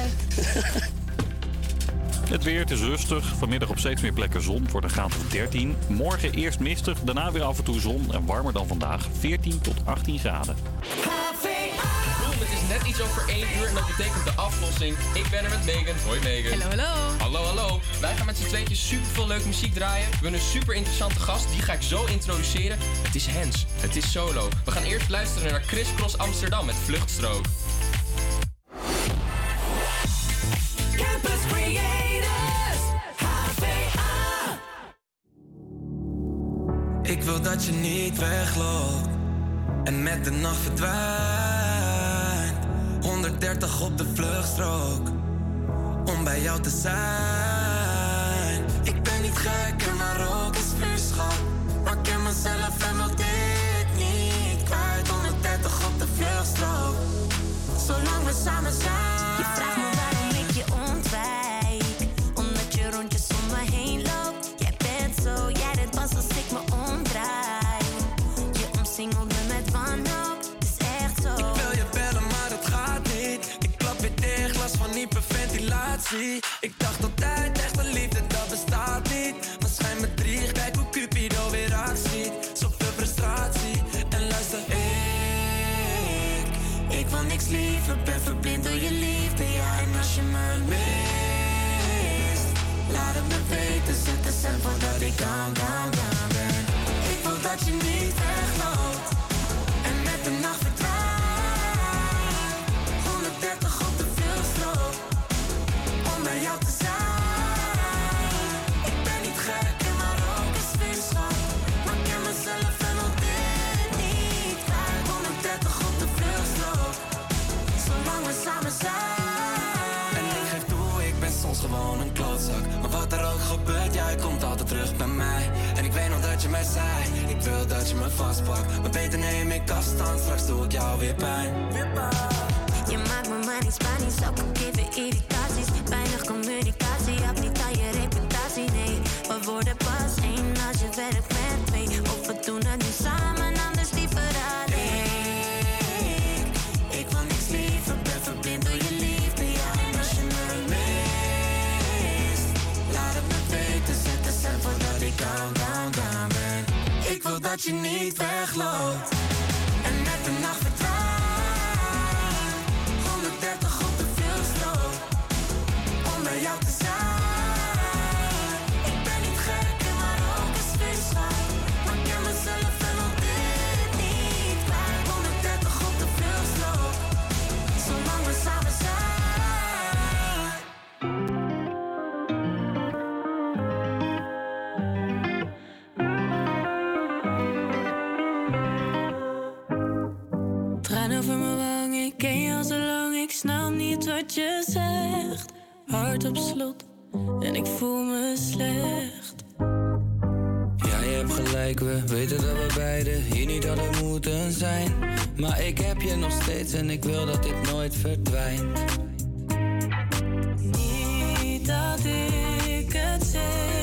Het weer, het is rustig. Vanmiddag op steeds meer plekken zon. Het wordt een graad of 13. Morgen eerst mistig, daarna weer af en toe zon. En warmer dan vandaag. 14 tot 18 graden. Boom, het is net iets over 1 uur en dat betekent de aflossing. Ik ben er met Megan. Hoi Megan. Hallo, hallo. Hallo, hallo. Wij gaan met z'n tweetjes super veel leuke muziek draaien. We hebben een super interessante gast, die ga ik zo introduceren. Het is Hens. Het is solo. We gaan eerst luisteren naar Chris Cross Amsterdam met Vluchtstrook. Campus Ik wil dat je niet wegloopt en met de nacht verdwijnt. 130 op de vluchtstrook om bij jou te zijn. Ik ben niet gek en maar ook een vuurschap. Maar ik ken mezelf en wil dit niet kwijt. 130 op de vluchtstrook, zolang we samen zijn. Ik dacht altijd, echte liefde, dat bestaat niet. Maar schijn me drie, kijk hoe Cupido weer actie. Zoveel frustratie. En luister, ik, ik wil niks liever. Ben verblind door je liefde, ja. En als je me mist, laat het me weten. Zet de sample dat ik down, down, down ben. Ik wil dat je niet Ik ben niet gek en maar ook een sfeerschap. Maar ik ken mezelf en al dit niet kwijt. 130 op de vluchtstrook, zolang we samen zijn. En ik geef toe, ik ben soms gewoon een klootzak. Maar wat er ook gebeurt, jij komt altijd terug bij mij. En ik weet nog dat je mij zei, ik wil dat je me vastpakt. Maar beter neem ik afstand, straks doe ik jou weer pijn. Weer. Je maakt me maar niet spanisch, ik al. Communicatie, heb niet aan je reputatie. Nee, we worden pas één als je werkt met twee. Of we doen het nu samen, anders liever alleen. Ik wil niks liever, ben verblind door je liefde. Ja, en als je me mist, Laat het me weten, zet de stem voordat ik down, down, down ben Ik wil dat je niet wegloopt En met de nacht Om bij Hart op slot en ik voel me slecht. Ja, je hebt gelijk, we weten dat we beiden hier niet hadden moeten zijn. Maar ik heb je nog steeds en ik wil dat dit nooit verdwijnt. Niet dat ik het zeker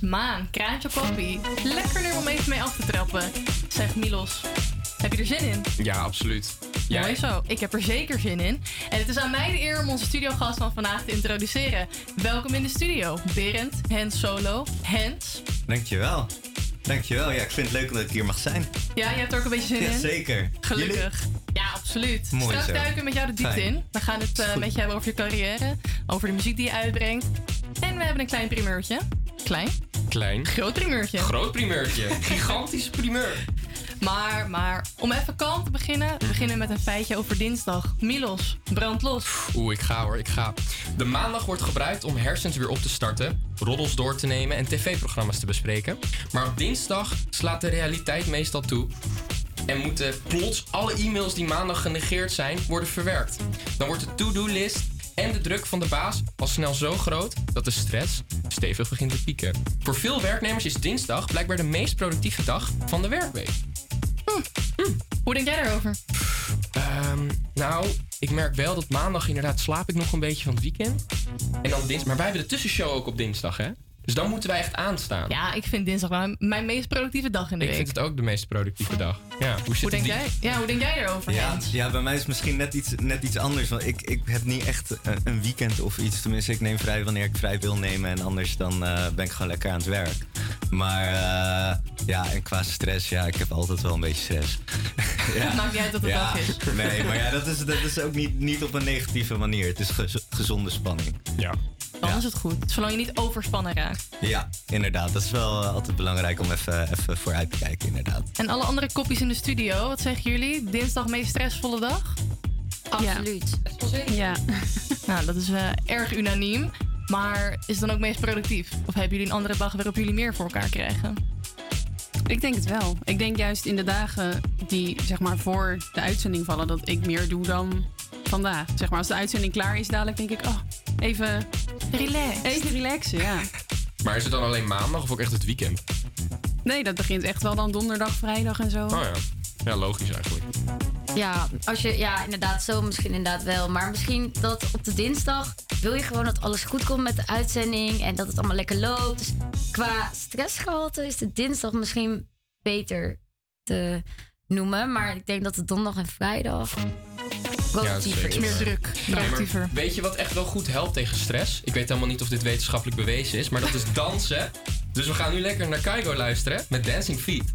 Maan, kraantje koppie. Lekker nu om even mee af te trappen. Zeg Milos, heb je er zin in? Ja, absoluut. Mooi zo, ik heb er zeker zin in. En het is aan mij de eer om onze studiogast van vandaag te introduceren. Welkom in de studio, Berend, Hens Solo. Hens, Dankjewel. Dankjewel. Ja, ik vind het leuk dat ik hier mag zijn. ja, je hebt er ook een beetje zin Ja, in? zeker. Gelukkig. Ja, absoluut. Mooi Straks zo. duiken we met jou de diepte Fijn. in. We gaan het eh, met je hebben over je carrière, over de muziek die je uitbrengt. En we hebben een klein primeurtje. Klein? Klein. Groot primeurtje. Groot primeurtje. Gigantisch primeur. Maar, maar, om even kalm te beginnen. We beginnen met een feitje over dinsdag. Milos, brand los. Oeh, ik ga hoor, ik ga. De maandag wordt gebruikt om hersens weer op te starten, roddels door te nemen en tv-programma's te bespreken. Maar op dinsdag slaat de realiteit meestal toe. En moeten plots alle e-mails die maandag genegeerd zijn, worden verwerkt. Dan wordt de to-do-list en de druk van de baas al snel zo groot dat de stress stevig begint te pieken. Voor veel werknemers is dinsdag blijkbaar de meest productieve dag van de werkweek. Hoe denk jij daarover? Ehm, nou, ik merk wel dat maandag inderdaad slaap ik nog een beetje van het weekend. En dan dinsdag. Maar wij hebben de tussenshow ook op dinsdag, hè? Dus dan moeten wij echt aanstaan. Ja, ik vind dinsdag wel mijn meest productieve dag in de ik week. vind het ook de meest productieve dag. Ja, hoe, zit Hoe denk het jij? Ja, hoe denk jij erover? Ja, Hens? ja, bij mij is het misschien net iets, net iets anders. Want ik, ik heb niet echt eh, een weekend of iets. Tenminste, ik neem vrij wanneer ik vrij wil nemen. En anders dan eh, ben ik gewoon lekker aan het werk. Maar eh, ja, en qua stress, ja, ik heb altijd wel een beetje stress. ja. Maakt niet uit dat het ja, dag is. Nee, maar ja, dat is, dat is ook niet, niet op een negatieve manier. Het is gez- gezonde spanning. Ja. Dan is het goed. Zolang je niet overspannen raakt. Ja, inderdaad. Dat is wel altijd belangrijk om even, even vooruit te kijken, inderdaad. En alle andere kopjes in de studio, wat zeggen jullie? Dinsdag meest stressvolle dag? Absoluut. Ja. nou, dat is eh, erg unaniem. Maar is het dan ook meest productief? Of hebben jullie een andere dag waarop jullie meer voor elkaar krijgen? Ik denk het wel. Ik denk juist in de dagen die zeg maar voor de uitzending vallen, dat ik meer doe dan vandaag. Zeg maar als de uitzending klaar is, dadelijk denk ik, oh, even relax. Even relaxen, ja. Maar is het dan alleen maandag of ook echt het weekend? Nee, dat begint echt wel dan donderdag, vrijdag en zo. Oh ja. Ja, logisch eigenlijk. Ja, als je, ja, inderdaad, zo misschien inderdaad wel. Maar misschien dat op de dinsdag wil je gewoon dat alles goed komt met de uitzending en dat het allemaal lekker loopt. Dus qua stressgehalte is de dinsdag misschien beter te noemen. Maar ik denk dat de donderdag en vrijdag productiever zeker. is. druk, Nee, maar weet je wat echt wel goed helpt tegen stress? Ik weet helemaal niet of dit wetenschappelijk bewezen is, maar dat is dansen. Dus we gaan nu lekker naar Kaigo luisteren met Dancing Feet.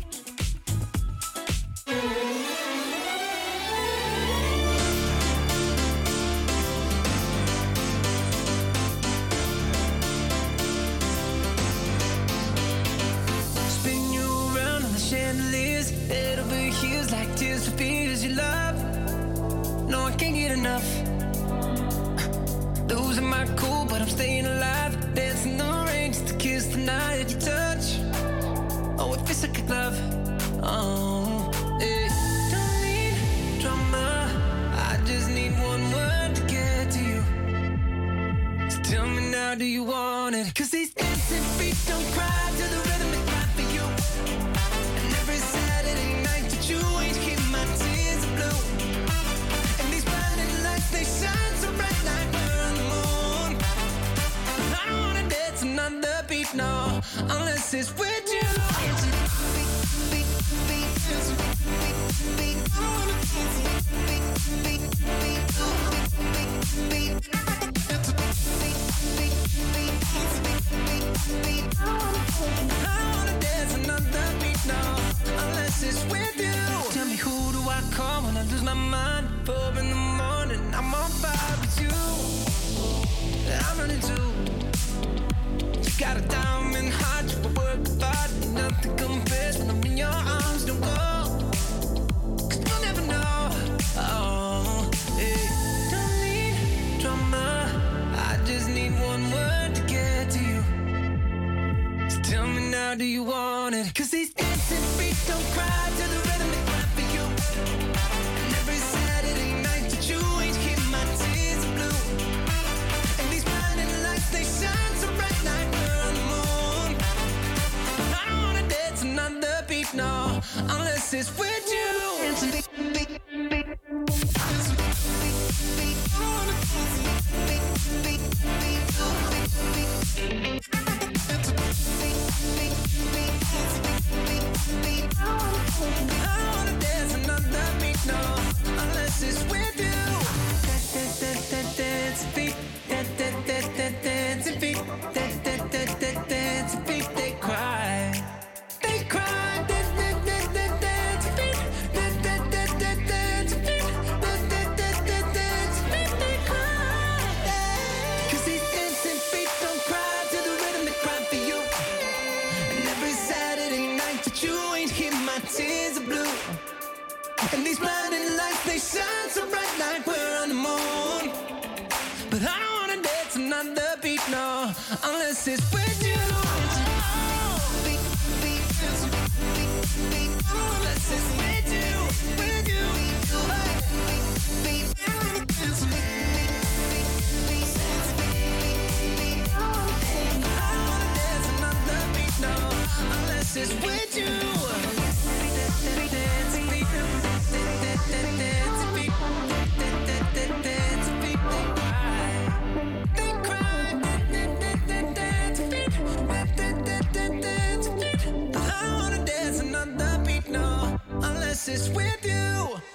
Is with you.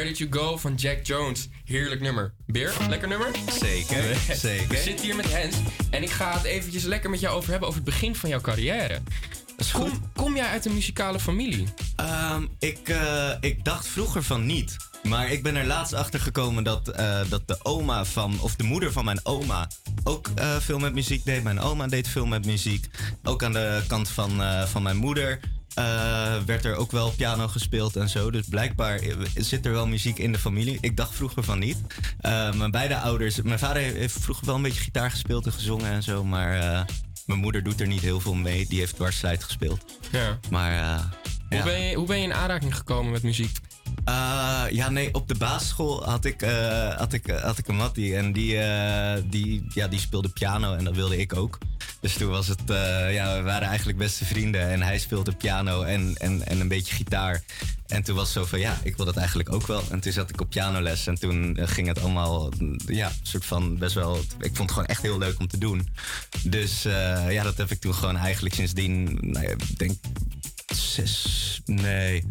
Where Did You Go van Jack Jones. Heerlijk nummer. Beer, lekker nummer? Zeker, zeker. We zitten hier met Hens en ik ga het eventjes lekker met jou over hebben over het begin van jouw carrière. Kom, kom jij uit een muzikale familie? Ehm, ik, eh, ik dacht vroeger van niet. Maar ik ben er laatst achter gekomen dat, eh, dat de oma van, of de moeder van mijn oma, ook eh, veel met muziek deed. Mijn oma deed veel met muziek. Ook aan de kant van, van mijn moeder eh, werd er ook wel piano gespeeld en zo. Dus blijkbaar zit er wel muziek in de familie. Ik dacht vroeger van niet. Eh, mijn beide ouders, mijn vader heeft vroeger wel een beetje gitaar gespeeld en gezongen en zo. Maar eh, mijn moeder doet er niet heel veel mee. Die heeft dwarsfluit gespeeld. Ja. Maar Hoe, ja. ben je, hoe ben je in aanraking gekomen met muziek? Ja, nee, op de basisschool had ik, had ik, had ik een mattie. En die, die, ja, die speelde piano en dat wilde ik ook. Dus toen was het, eh, ja, we waren eigenlijk beste vrienden. En hij speelde piano en, en, en een beetje gitaar. En toen was het zo van, ja, ik wil dat eigenlijk ook wel. En toen zat ik op pianoles en toen eh, ging het allemaal, mm, ja, soort van best wel... Ik vond het gewoon echt heel leuk om te doen. Dus eh, ja, dat heb ik toen gewoon eigenlijk sindsdien, nou ja, ik denk zes, nee,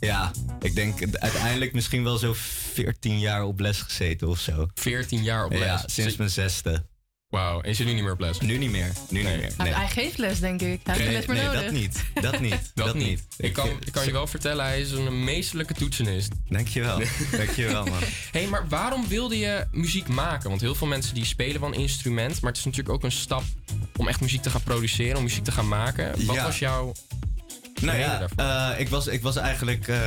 Ja, ik denk uiteindelijk misschien wel zo 14 jaar op les gezeten of zo. 14 jaar op les? Ja, sinds mijn zesde. Wauw, en is je nu niet meer op les? Nu niet meer, nu niet meer. Hij, hij geeft les, denk ik. Hij heeft geen les meer nee, nodig. dat niet. Dat niet. Dat, dat niet. Ik kan, ik kan je wel vertellen, hij is een meesterlijke toetsenist. Dankjewel. Dankjewel, man. hey, maar waarom wilde je muziek maken? Want heel veel mensen die spelen wel een instrument, maar het is natuurlijk ook een stap om echt muziek te gaan produceren, om muziek te gaan maken. Wat Ja. was jouw Nou ja, eh, ik, was, ik was eigenlijk eh,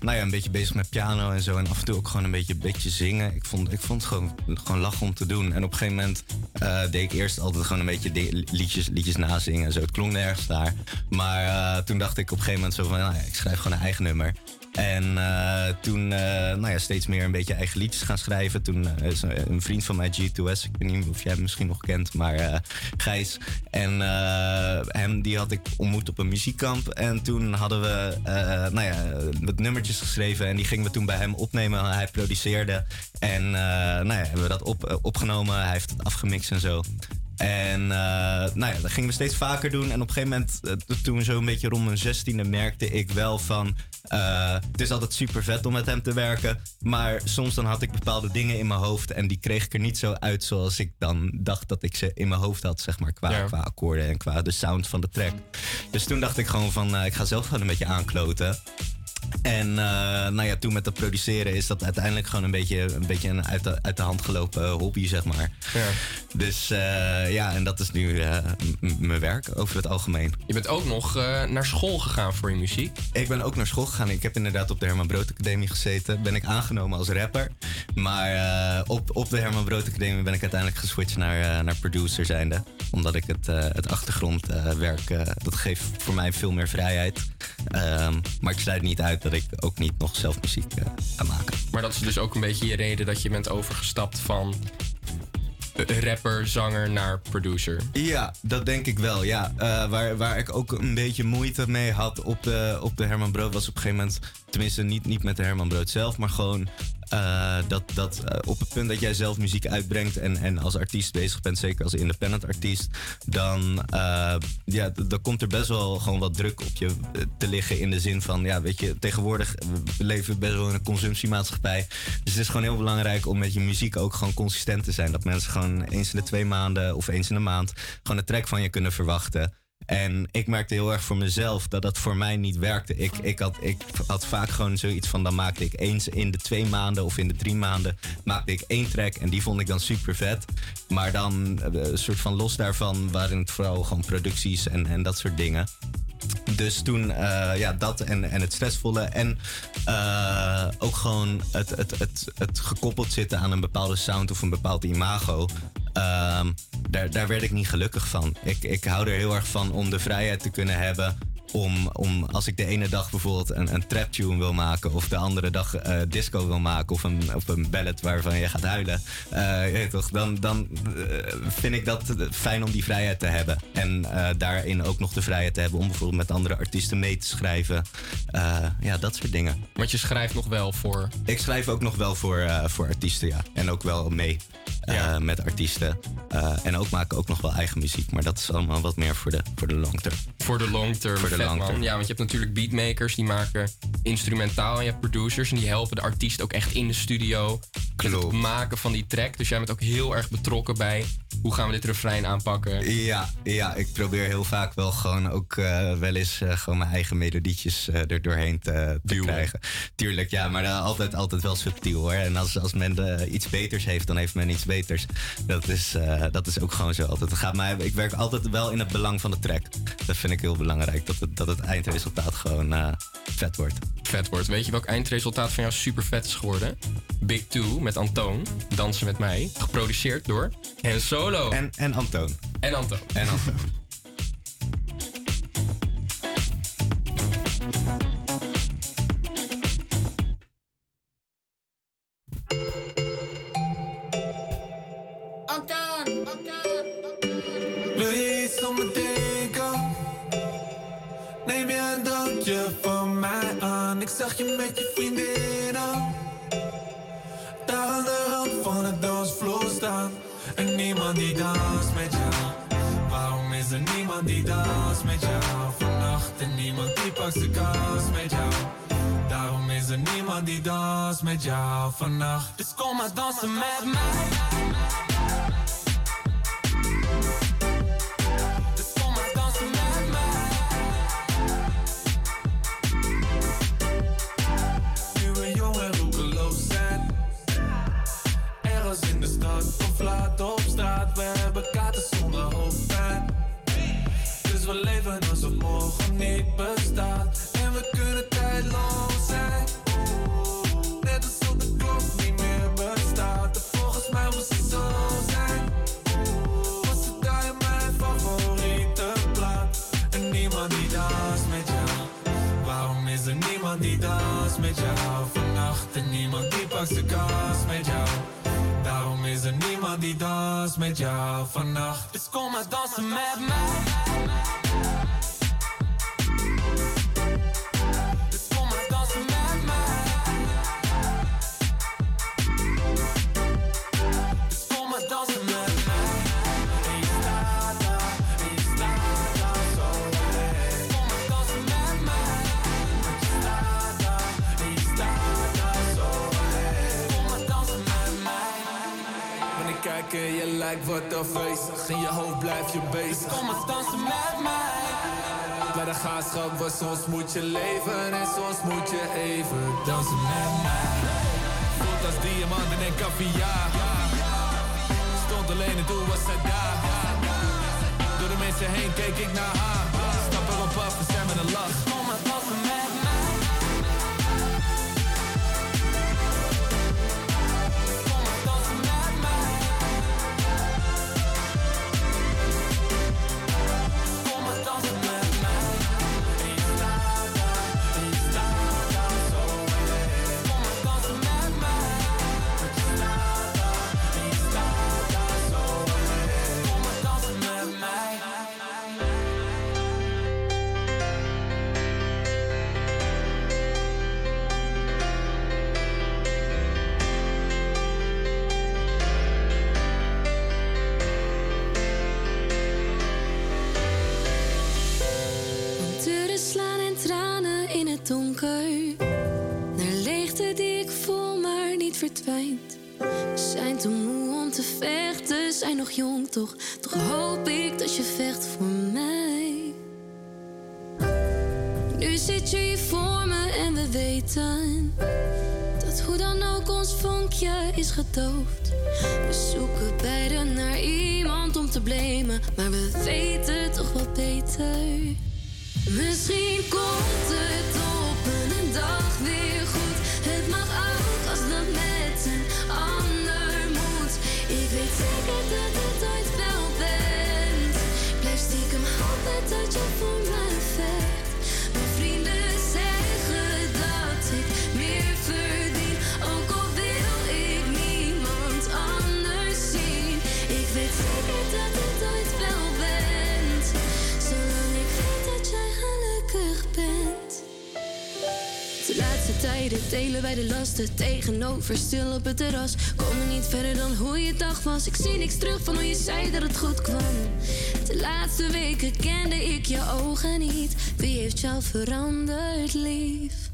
nou ja, een beetje bezig met piano en zo. En af en toe ook gewoon een beetje, beetje zingen. Ik vond, ik vond het gewoon, gewoon lachen om te doen. En op een gegeven moment eh, deed ik eerst altijd gewoon een beetje liedjes, liedjes nazingen en zo. Het klonk nergens daar. Maar toen dacht ik op een gegeven moment zo van... Nou ja, ik schrijf gewoon een eigen nummer. En eh, toen eh, nou ja, steeds meer een beetje eigen liedjes gaan schrijven. Toen eh, is een vriend van mij, G2S, ik weet niet of jij hem misschien nog kent, maar Gijs. En hem die had ik ontmoet op een muziekkamp. En toen hadden we nou ja, wat nummertjes geschreven. En die gingen we toen bij hem opnemen. Hij produceerde. En nou ja, hebben we dat op, opgenomen. Hij heeft het afgemixt en zo. En eh, nou ja, dat gingen we steeds vaker doen. En op een gegeven moment, eh, to- toen zo'n beetje rond mijn zestiende, merkte ik wel van... eh, het is altijd super vet om met hem te werken. Maar soms dan had ik bepaalde dingen in mijn hoofd. En die kreeg ik er niet zo uit zoals ik dan dacht dat ik ze in mijn hoofd had. Zeg maar, qua, qua akkoorden en qua de sound van de track. Dus toen dacht ik gewoon van, ik ga zelf gewoon een beetje aankloten. En eh, nou ja, toen met dat produceren is dat uiteindelijk gewoon een beetje een, beetje een uit, de, uit de hand gelopen hobby, zeg maar. Ja. Dus eh, ja, en dat is nu eh, mijn werk over het algemeen. Je bent ook nog naar school gegaan voor je muziek. Ik ben ook naar school gegaan. Ik heb inderdaad op de Herman Brood Academie gezeten. Ben ik aangenomen als rapper. Maar op, op de Herman Brood Academie ben ik uiteindelijk geswitcht naar, naar producer zijnde. Omdat ik het, het achtergrondwerk, dat geeft voor mij veel meer vrijheid. Ehm, maar ik sluit niet uit dat ik ook niet nog zelf muziek eh, ga maken. Maar dat is dus ook een beetje je reden dat je bent overgestapt van eh, rapper, zanger naar producer. Ja, dat denk ik wel. Ja. Eh, waar, waar ik ook een beetje moeite mee had op de, op de Herman Brood was op een gegeven moment, tenminste niet, niet met de Herman Brood zelf, maar gewoon eh, dat, dat eh, op het punt dat jij zelf muziek uitbrengt en, en als artiest bezig bent, zeker als independent artiest, dan, eh, ja, dan komt er best wel gewoon wat druk op je te liggen in de zin van, ja, weet je, tegenwoordig we best wel in een consumptiemaatschappij. Dus het is gewoon heel belangrijk om met je muziek ook gewoon consistent te zijn. Dat mensen gewoon eens in de twee maanden of eens in de maand gewoon een track van je kunnen verwachten. En ik merkte heel erg voor mezelf dat dat voor mij niet werkte. Ik, ik, had, ik had vaak gewoon zoiets van, dan maakte ik eens in de twee maanden of in de drie maanden, maakte ik één track en die vond ik dan super vet. Maar dan eh, een soort van los daarvan waren het vooral gewoon producties en, en dat soort dingen. Dus toen, eh, ja, dat en, en het stressvolle. En eh, ook gewoon het, het, het, het gekoppeld zitten aan een bepaalde sound of een bepaald imago. Ehm, daar, daar werd ik niet gelukkig van. Ik, ik hou er heel erg van om de vrijheid te kunnen hebben. Om, om als ik de ene dag bijvoorbeeld een, een trap tune wil maken. Of de andere dag eh, disco wil maken. Of een, of een ballad waarvan je gaat huilen. eh, je toch, dan, dan eh, vind ik dat fijn om die vrijheid te hebben. En daarin ook nog de vrijheid te hebben om bijvoorbeeld met andere artiesten mee te schrijven. Ja, dat soort dingen. Want je schrijft nog wel voor. Ik schrijf ook nog wel voor, voor artiesten, ja. En ook wel mee met artiesten. En ook maken ook nog wel eigen muziek. Maar dat is allemaal wat meer voor de, voor de long term. Voor de long term. Voor de vet, man. Ja, want je hebt natuurlijk beatmakers die maken instrumentaal. En je hebt producers en die helpen de artiest ook echt in de studio. Met het maken van die track. Dus jij bent ook heel erg betrokken bij hoe gaan we dit refrein aanpakken. Ja, ja, ik probeer heel vaak wel gewoon ook eh, wel eens eh, gewoon mijn eigen melodietjes eh, er doorheen te, te krijgen. Tuurlijk, ja, maar altijd, altijd wel subtiel hoor. En als, als men iets beters heeft, dan heeft men iets beters. Dat is, dat is ook gewoon zo altijd. Het gaat mij, ik werk altijd wel in het belang van de track. Dat vind ik heel belangrijk, dat het, dat het eindresultaat gewoon eh, vet wordt. Vet wordt. Weet je welk eindresultaat van jou super vet is geworden? Big Two met Antoon. Dansen met mij. Geproduceerd door En Solo. En, en Antoon. En Antoon. En Antoon. je van mij aan. Ik zag je met je vriendinnen. Daar aan de rand van het dansvloer staan. En niemand die danst met jou. Waarom is er niemand die danst met jou? Vannacht en niemand die pakt zijn kans met jou. Daarom is er niemand die dans met jou vannacht. Dus kom maar dansen met mij. Op straat. We hebben kaarten zonder hoofdpijn. Dus we leven alsof morgen niet bestaat. En we kunnen tijdloos zijn. Net alsof de klok niet meer bestaat. En volgens mij moest het zo zijn. Was het daar mijn favoriete plaat? En niemand die danst met jou. Waarom is er niemand die danst met jou vannacht? En niemand die pakt zijn kans met jou. Is er niemand die danst met jou vannacht. Dus kom maar dansen met mij. Lijkt wat afwezig In je hoofd blijf je bezig. Kom maar dansen met mij. Bij de gaatschap, want soms moet je leven En soms moet je even dansen met mij. Voelt als diamanten en caviar Stond alleen en toen was zij daar. Door de mensen heen keek ik naar haar. Stap erop af en zij met een lach verdwijnt. We zijn te moe om te vechten, zijn nog jong toch. Toch hoop ik dat je vecht voor mij. Nu zit je hier voor me en we weten dat hoe dan ook ons vonkje is gedoofd. We zoeken beiden naar iemand om te blamen, maar we weten toch wel beter. Misschien komt het op een dag weer goed. Tijden delen wij de lasten tegenover stil op het terras. Komen niet verder dan hoe je dag was. Ik zie niks terug van hoe je zei dat het goed kwam. De laatste weken kende ik je ogen niet. Wie heeft jou veranderd, lief?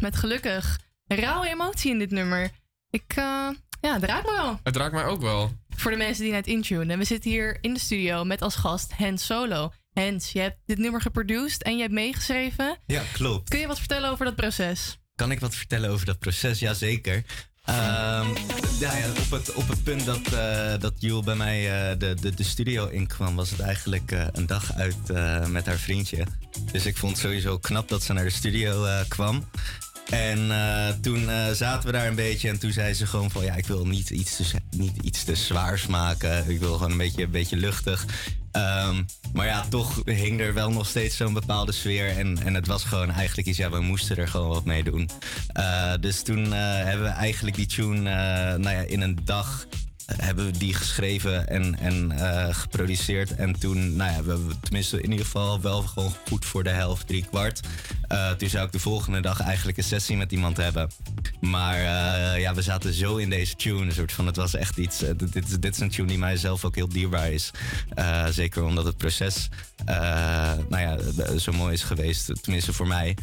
Met gelukkig. Rauwe emotie in dit nummer. Ik, eh, ja, het raakt me wel. Het raakt mij ook wel. Voor de mensen die net intunen. We zitten hier in de studio met als gast Hans Solo. Hans, je hebt dit nummer geproduced en je hebt meegeschreven. Ja, klopt. Kun je wat vertellen over dat proces? Kan ik wat vertellen over dat proces? Jazeker. Ehm ja, op, het, op het punt dat, eh dat Jule bij mij eh, de, de, de studio inkwam, was het eigenlijk eh, een dag uit met haar vriendje. Dus ik vond het sowieso knap dat ze naar de studio kwam. En toen zaten we daar een beetje en toen zei ze gewoon van ja, ik wil niet iets te, niet iets te zwaars maken. Ik wil gewoon een beetje, een beetje luchtig. Ehm, maar ja, toch hing er wel nog steeds zo'n bepaalde sfeer. En, en het was gewoon eigenlijk iets, ja, we moesten er gewoon wat mee doen. Eh, dus toen eh, hebben we eigenlijk die tune eh, nou ja, in een dag hebben we die geschreven en, en eh, geproduceerd. En toen, nou ja, we hebben tenminste in ieder geval wel gewoon goed voor de helft, drie kwart. Eh, toen zou ik de volgende dag eigenlijk een sessie met iemand hebben. Maar eh, ja, we zaten zo in deze tune. Een soort van, het was echt iets. dit, dit, is- dit is een tune die mij zelf ook heel dierbaar is. Zeker omdat het proces, nou ja, zo mooi is geweest. Tenminste voor mij.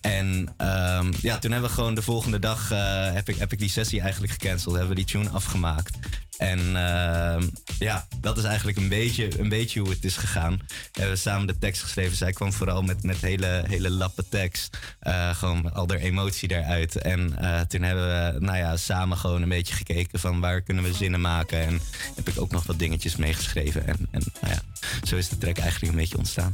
En ehm, ja, toen hebben we gewoon de volgende dag heb, ik, heb ik die sessie eigenlijk gecanceld. Hebben we die tune afgemaakt. En ehm, ja, dat is eigenlijk een beetje, een beetje hoe het is gegaan. We hebben samen de tekst geschreven. Zij kwam vooral met, met hele, hele lappe tekst. Eh, gewoon al emotie eruit. En eh, toen hebben we nou ja, samen gewoon een beetje gekeken van waar kunnen we zinnen maken. En heb ik ook nog wat dingetjes meegeschreven. En, en nou ja, zo is de track eigenlijk een beetje ontstaan.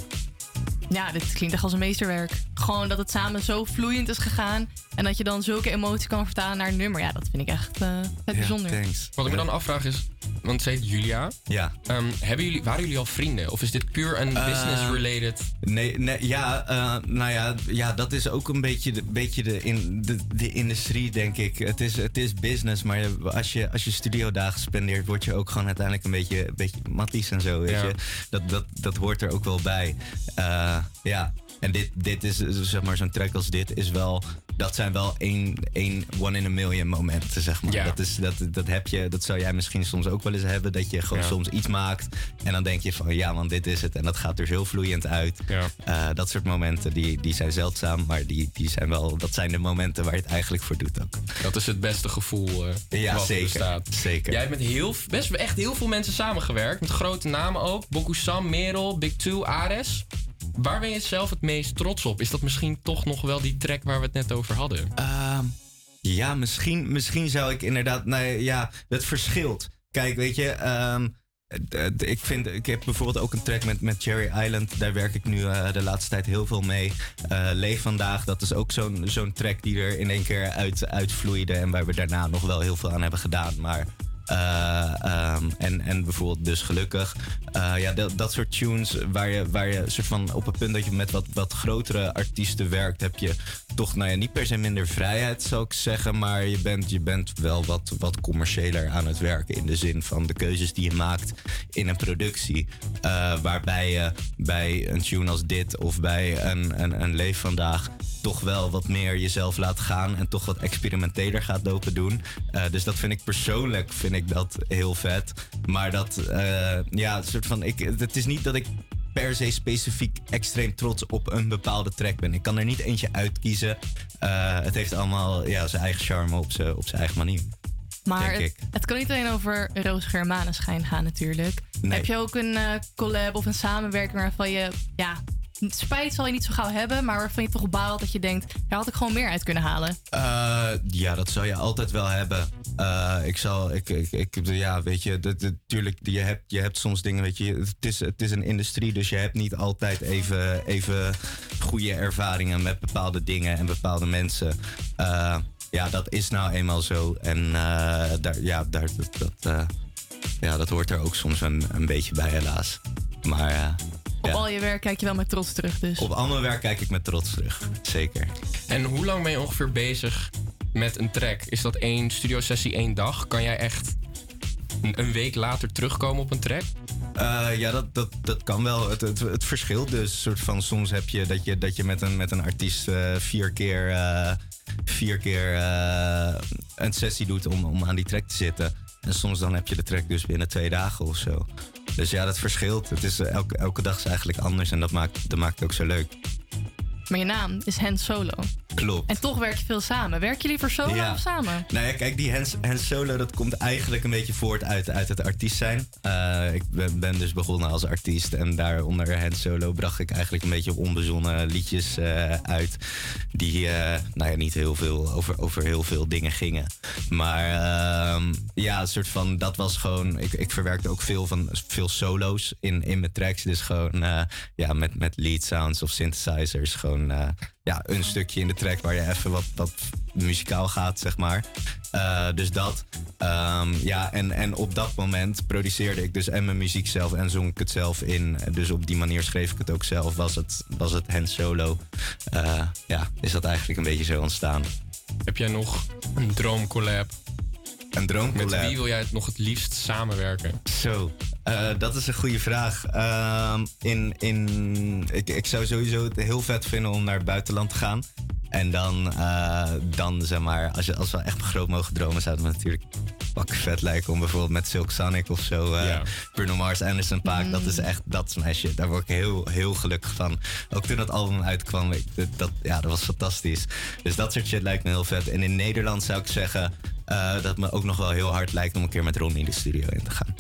Ja, dit klinkt echt als een meesterwerk. Gewoon dat het samen zo vloeiend is gegaan. En dat je dan zulke emotie kan vertalen naar een nummer. Ja, dat vind ik echt eh het bijzonder. Wat ik me dan afvraag is, want ze heet Julia. Ja. hebben jullie, waren jullie al vrienden? Of is dit puur een Eh, business-related? Nee, nee ja, eh, nou ja, ja, dat is ook een beetje de, beetje de, in, de, de industrie, denk ik. Het is, het is business, maar als je, als je studiodagen spendeert, word je ook gewoon uiteindelijk een beetje, een beetje matties en zo. Weet Ja. je? Dat, dat, dat hoort er ook wel bij. Eh, ja, en dit, dit is, zeg maar, zo'n track als dit is wel. Dat zijn wel één, één one in a million momenten, zeg maar. Ja. Dat, is, dat, dat heb je, dat zou jij misschien soms ook wel eens hebben. Dat je gewoon Ja. soms iets maakt en dan denk je van ja, man, dit is het. En dat gaat er zo vloeiend uit. Eh, dat soort momenten die, die zijn zeldzaam, maar die, die zijn wel, dat zijn de momenten waar je het eigenlijk voor doet ook. Dat is het beste gevoel eh Ja, wat er zeker, bestaat. zeker. Jij hebt met heel, best echt heel veel mensen samengewerkt. Met grote namen ook. Boku Sam, Merel, Big Two, Ares. Waar ben je zelf het meest trots op? Is dat misschien toch nog wel die track waar we het net over hadden? Ehm, ja, misschien, misschien zou ik inderdaad. Nou ja, het verschilt. Kijk, weet je. ehm, ik, vind, ik heb bijvoorbeeld ook een track met, met Cherry Island. Daar werk ik nu eh, de laatste tijd heel veel mee. Eh, Leef vandaag, dat is ook zo'n zo'n track die er in één keer uit, uitvloeide. En waar we daarna nog wel heel veel aan hebben gedaan. Maar. Eh, ehm, en, en bijvoorbeeld dus gelukkig. Eh, ja, dat, dat soort tunes waar je, waar je soort van op het punt dat je met wat, wat grotere artiesten werkt, heb je toch nou ja, niet per se minder vrijheid, zou ik zeggen. Maar je bent, je bent wel wat, wat commerciëler aan het werken. In de zin van de keuzes die je maakt in een productie. Eh, waarbij je bij een tune als dit of bij een, een, een Leef vandaag toch wel wat meer jezelf laat gaan en toch wat experimenteler gaat lopen doen. Eh, dus dat vind ik persoonlijk vind ik dat heel vet. Maar dat, eh, ja, soort van, ik, het is niet dat ik per se specifiek extreem trots op een bepaalde track ben. Ik kan er niet eentje uitkiezen. Eh, het heeft allemaal ja, zijn eigen charme op zijn op zijn eigen manier. Maar denk het, ik. het kan niet alleen over Roos Germanenschijn gaan natuurlijk. Nee. Heb je ook een eh, collab of een samenwerking waarvan je... Ja, spijt zal je niet zo gauw hebben, maar waarvan je toch baalt dat je denkt... Daar had ik gewoon meer uit kunnen halen. Eh, ja, dat zou je altijd wel hebben. Eh, ik zal, ik, ik, ik, ja, weet je, dat, dat- tuurlijk, je hebt, je hebt soms dingen, weet je, het is, het is een industrie, dus je hebt niet altijd even, even goede ervaringen met bepaalde dingen en bepaalde mensen. Eh, ja, dat is nou eenmaal zo. En daar, ja, daar, dat, ja, dat hoort er ook soms een, een beetje bij, helaas. Maar Op ja, al je werk kijk je wel met trots terug dus. op al mijn werk kijk ik met trots terug. Zeker. En hoe lang ben je ongeveer bezig met een track? Is dat één studiosessie één dag? Kan jij echt een, week later terugkomen op een track? Eh, ja, dat, dat, dat kan wel. Het, het, het verschilt dus. Soort van, soms heb je dat je, dat je met, een, met een artiest eh, vier keer, eh, vier keer eh, een sessie doet om, om aan die track te zitten. En soms dan heb je de track dus binnen twee dagen of zo. Dus ja, dat verschilt. Het is, eh, elke, elke dag is eigenlijk anders en dat maakt, dat maakt het ook zo leuk. Maar je naam is Hans Solo. Klopt. En toch werk je veel samen. Werken jullie voor solo Ja. of samen? Nou ja, kijk, die Hans, Hans Solo, dat komt eigenlijk een beetje voort uit, uit het artiest zijn. Eh, ik ben, ben dus begonnen als artiest en daaronder Hans Solo bracht ik eigenlijk een beetje onbezonnen liedjes eh, uit. Die, eh, nou ja, niet heel veel over, over heel veel dingen gingen. Maar ehm, ja, een soort van, dat was gewoon, ik, ik verwerkte ook veel van, veel solo's in, in mijn tracks. Dus gewoon, ja, met, met lead sounds of synthesizers, gewoon, eh, ja, een stukje in de track waar je even wat, wat muzikaal gaat, zeg maar. Eh, dus dat. Ehm, ja, en, en op dat moment produceerde ik dus en mijn muziek zelf en zong ik het zelf in. Dus op die manier schreef ik het ook zelf. Was het, was het hand solo. Eh, ja, is dat eigenlijk een beetje zo ontstaan. Heb jij nog een droomcollab? Een droomcollab? Met wie wil jij het nog het liefst samenwerken? Zo, eh, dat is een goede vraag. Ehm, in, in, ik, ik zou sowieso het heel vet vinden om naar het buitenland te gaan. En dan, eh, dan zeg maar, als, je, als we echt groot mogen dromen, zou het me natuurlijk pak vet lijken om bijvoorbeeld met Silk Sonic of zo, eh, Bruno Mars, Anderson Paak, dat is echt, dat is mijn shit. Daar word ik heel, heel gelukkig van. Ook toen dat album uitkwam, ik, dat, ja, dat was fantastisch. Dus dat soort shit lijkt me heel vet. En in Nederland zou ik zeggen eh, dat het me ook nog wel heel hard lijkt om een keer met Ronnie de studio in te gaan.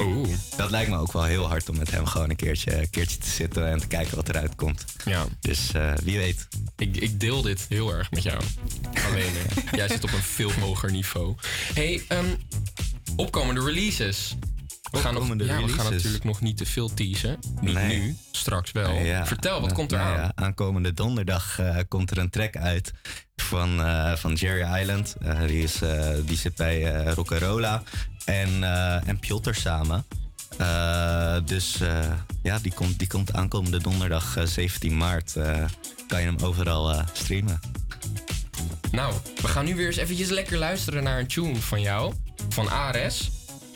Oeh. Dat lijkt me ook wel heel hard om met hem gewoon een keertje, een keertje te zitten en te kijken wat eruit komt. Ja. Dus eh, wie weet. Ik, ik deel dit heel erg met jou. Alleen, jij zit op een veel hoger niveau. hey, ehm, opkomende releases. We gaan, nog, we gaan natuurlijk nog niet te veel teasen. Niet Nee. nu, straks wel. Nee, ja. Vertel, wat Nou, komt er nou aan? ja, aankomende donderdag eh, komt er een track uit van, eh, van Jerry Island. Die, is, die zit bij Rock'n'Rolla en, en Piotr samen. Eh, dus eh, ja, die komt, die komt aankomende donderdag eh, 17 maart. eh, kan je hem overal streamen. Nou, we gaan nu weer eens eventjes lekker luisteren naar een tune van jou. Van Ares.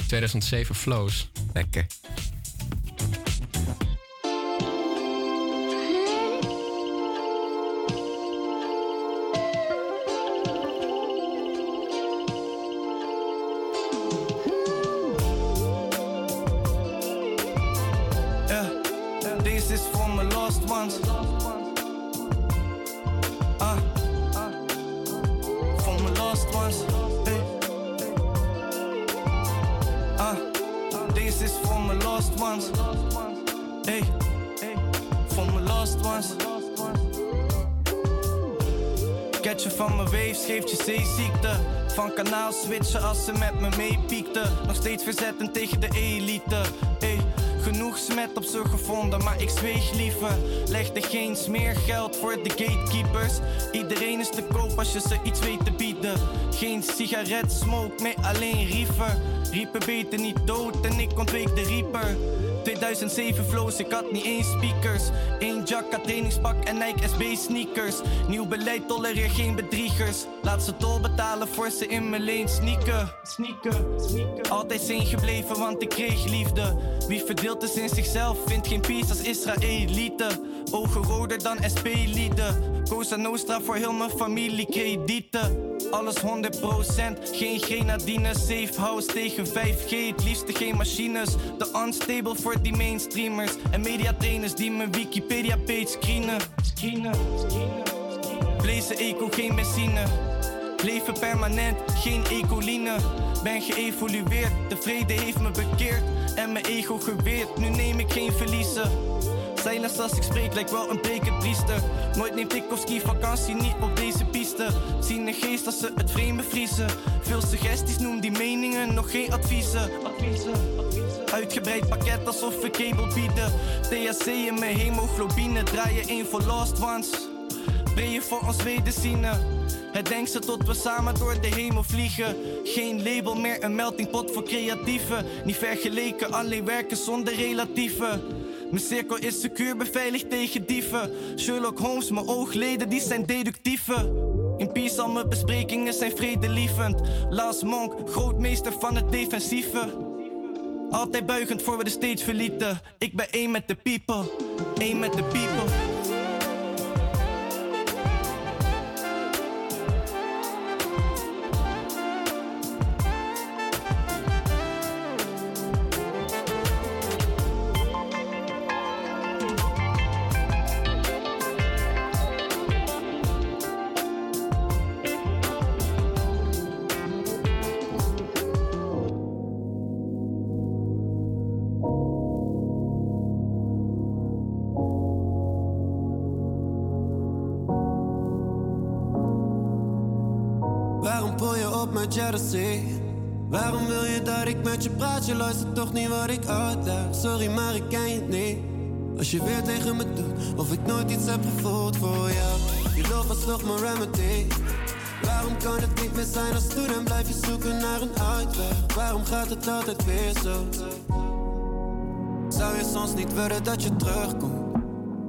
2007 Flows. Lekker. Ones. Ah, for my lost ones. Hey. Ah, this is for my lost ones. Hey, for my lost ones. Catchen van mijn waves geeft je zeeziekte. Van kanaal switchen als ze met me meepiekten. Nog steeds verzetten tegen de elite. Ey, genoeg smet op ze gevonden, maar ik zweeg liever. Legde geen smeergeld voor de gatekeepers. Iedereen is te koop als je ze iets weet te bieden. Geen sigaret, smoke, nee alleen riefer. Riepen beter niet dood en ik ontweek de rieper. 2007 flows, ik had niet eens speakers. Eén jacka, trainingspak en Nike SB sneakers. Nieuw beleid, tolereer geen bedriegers. Laat ze tol betalen voor ze in mijn leen sneaken. Sneaken, sneaken. Altijd zijn gebleven, want ik kreeg liefde. Wie verdeelt is in zichzelf, vindt geen peace als Israëlieten. Ogen roder dan SP-lieden. Cosa Nostra voor heel mijn familie kredieten. Alles 100%, geen grenadine. Safe house tegen 5G, het liefste geen machines. De unstable voor die mainstreamers. En mediatrainers die mijn Wikipedia-page screenen. Screenen, screenen. Blazen eco, geen benzine. Leven permanent, geen ecoline. Ben geëvolueerd, de vrede heeft me bekeerd. En mijn ego geweerd, nu neem ik geen verliezen. Silence als ik spreek lijkt wel een brekend priester. Nooit neemt ik of ski vakantie, niet op deze piste. Zien een geest als ze het vreemde vriezen. Veel suggesties, noem die meningen, nog geen adviezen. Uitgebreid pakket alsof we kabel bieden. THC in mijn hemoglobine, draaien één voor lost ones. Breien voor ons wederzienen. Het denkt ze tot we samen door de hemel vliegen. Geen label meer, een meltingpot voor creatieven. Niet vergeleken, alleen werken zonder relatieven. Mijn cirkel is secuur, beveiligd tegen dieven. Sherlock Holmes, mijn oogleden, die zijn deductieve. In peace, al mijn besprekingen zijn vredelievend. Last Monk, grootmeester van het defensieve. Altijd buigend voor we de stage verlieten. Ik ben één met de people, één met de people. Met je praat? Je luistert toch niet wat ik uitleg. Sorry, maar ik ken je niet. Als je weer tegen me doet, of ik nooit iets heb gevoeld voor jou. Je love was toch mijn remedy. Waarom kan het niet meer zijn als toen en blijf je zoeken naar een uitweg? Waarom gaat het altijd weer zo? Zou je soms niet willen dat je terugkomt?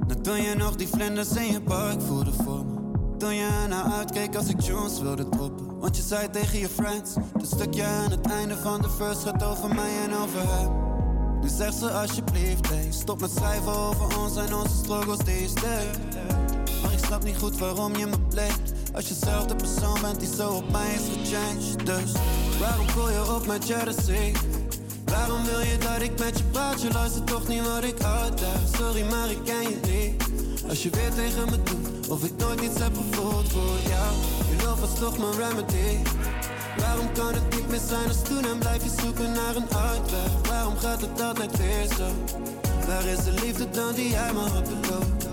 Dan toen je nog die vlinders in je buik voelde voor me. Toen je ernaar uitkeek als ik Jones wilde droppen. Want je zei tegen je friends: Dat stukje aan het einde van de verse gaat over mij en over hem. Nu zegt ze alsjeblieft, hey, stop met schrijven over ons en onze struggles days. Maar ik snap niet goed waarom je me blamet. Als je zelf de persoon bent die zo op mij is gechanged. Dus waarom gooi je op met jealousy? Waarom wil je dat ik met je praat? Je luistert toch niet wat ik uitleg. Sorry, maar ik ken je niet. Als je weer tegen me doet, of ik nooit iets heb gevoeld voor jou. Love was toch mijn remedy. Waarom kan het niet meer zijn als toen en blijf je zoeken naar een uitweg? Waarom gaat het altijd weer zo? Waar is de liefde dan die jij me had beloofd?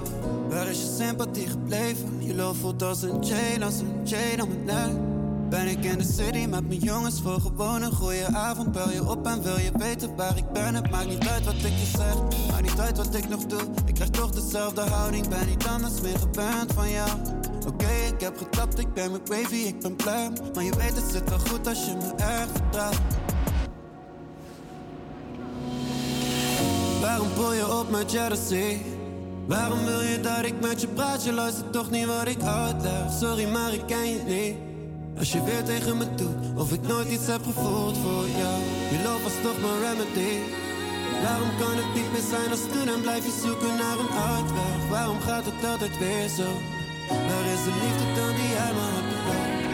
Waar is je sympathie gebleven? Je love voelt als een chain, als een chain om het nek. Ben ik in de city met mijn jongens voor gewoon een avond. Bel je op en wil je weten waar ik ben? Het maakt niet uit wat ik je zeg, maakt niet uit wat ik nog doe. Ik krijg toch dezelfde houding, ben niet anders meer gewend van jou. Oké, ik heb geklapt, ik ben met wavy, ik ben blij. Maar je weet het zit wel goed als je me erg vertrouwt. Waarom poel je op met jealousy? Waarom wil je dat ik met je praat? Je luistert toch niet wat ik uitleg. Sorry, maar ik ken je niet. Als je weer tegen me doet, of ik nooit iets heb gevoeld voor jou. Je love was toch mijn remedy. Waarom kan het niet meer zijn als toen en blijf je zoeken naar een uitweg? Waarom gaat het altijd weer zo? Waar is de liefde dan die jij me had beloofd?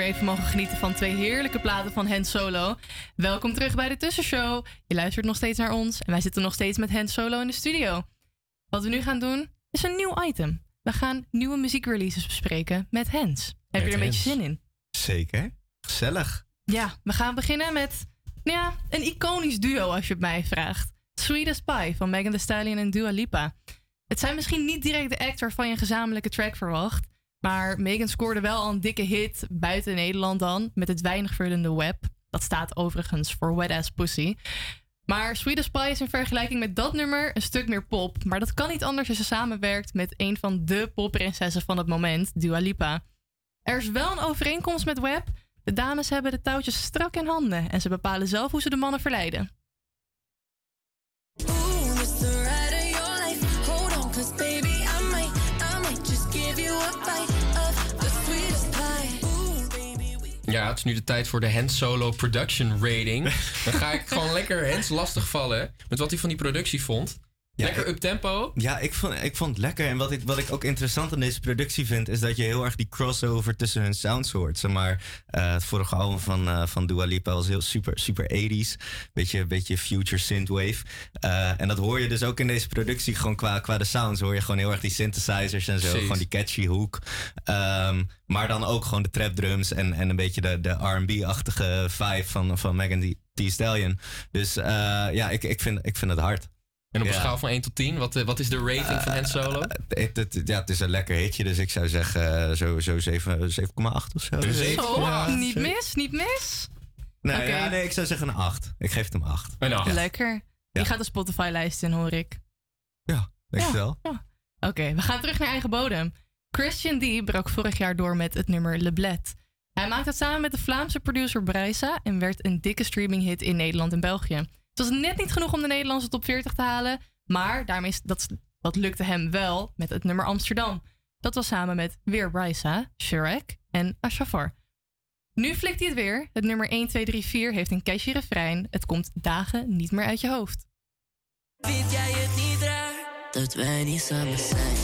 Weer even mogen genieten van twee heerlijke platen van Hans Solo. Welkom terug bij de Tussenshow. Je luistert nog steeds naar ons en wij zitten nog steeds met Hans Solo in de studio. Wat we nu gaan doen is een nieuw item. We gaan nieuwe muziekreleases bespreken met Hans. Heb je er een beetje zin in? Zeker. Gezellig. Ja, we gaan beginnen met ja, een iconisch duo als je het mij vraagt. Sweet as Pie van Megan Thee Stallion en Dua Lipa. Het zijn misschien niet direct de act waarvan je een gezamenlijke track verwacht. Maar Megan scoorde wel al een dikke hit buiten Nederland dan. Met het weinig vervullende web. Dat staat overigens voor Wet Ass Pussy. Maar Sweet as Pie is in vergelijking met dat nummer een stuk meer pop. Maar dat kan niet anders als ze samenwerkt met een van de popprinsessen van het moment, Dua Lipa. Er is wel een overeenkomst met Web. De dames hebben de touwtjes strak in handen en ze bepalen zelf hoe ze de mannen verleiden. Ja, het is nu de tijd voor de Hans Solo Production Rating. Dan ga ik gewoon lekker Hans lastigvallen met wat hij van die productie vond. Lekker up-tempo. Ja, ik vond, ik vond het lekker. En wat ik, wat ik ook interessant aan deze productie vind, is dat je heel erg die crossover tussen hun sounds hoort. Zeg maar, eh, het vorige album van, eh, van Dua Lipa was heel super, super 80s. Beetje, beetje future synthwave. Eh, en dat hoor je dus ook in deze productie. Gewoon qua, qua de sounds hoor je gewoon heel erg die synthesizers en zo. Gewoon die catchy hoek. Ehm, maar dan ook gewoon de trap drums en, en een beetje de, de R&B-achtige vibe van, van Megan Thee Stallion. Dus ja, ik, ik, vind, ik vind het hard. En op een Ja. schaal van 1 tot 10, wat, eh, wat is de rating van Hans Solo? Het, het- ja, het is een lekker hitje, dus ik zou zeggen eh, zo, zo 7 7,8 of zo. Zo, Ja, niet mis, niet mis. Nee, ja, nee, ik zou zeggen een 8. Ik geef het hem 8. Een 8. Lekker. Die gaat de Spotify-lijst in, hoor ik. Denk je wel? Oké, we gaan terug naar eigen bodem. Christian D. brak vorig jaar door met het nummer Le Bled. Hij maakte het samen met de Vlaamse producer Brysa en werd een dikke streaminghit in Nederland en België. Het was net niet genoeg om de Nederlandse top 40 te halen, maar daarmee is- dat, dat lukte hem wel met het nummer Amsterdam. Dat was samen met weer Brysa, Shrek en Ashafar. Nu flikt hij het weer. Het nummer 1, 2, 3, 4 heeft een catchy refrein. Het komt dagen niet meer uit je hoofd. Vind jij het niet raar dat wij niet samen zijn?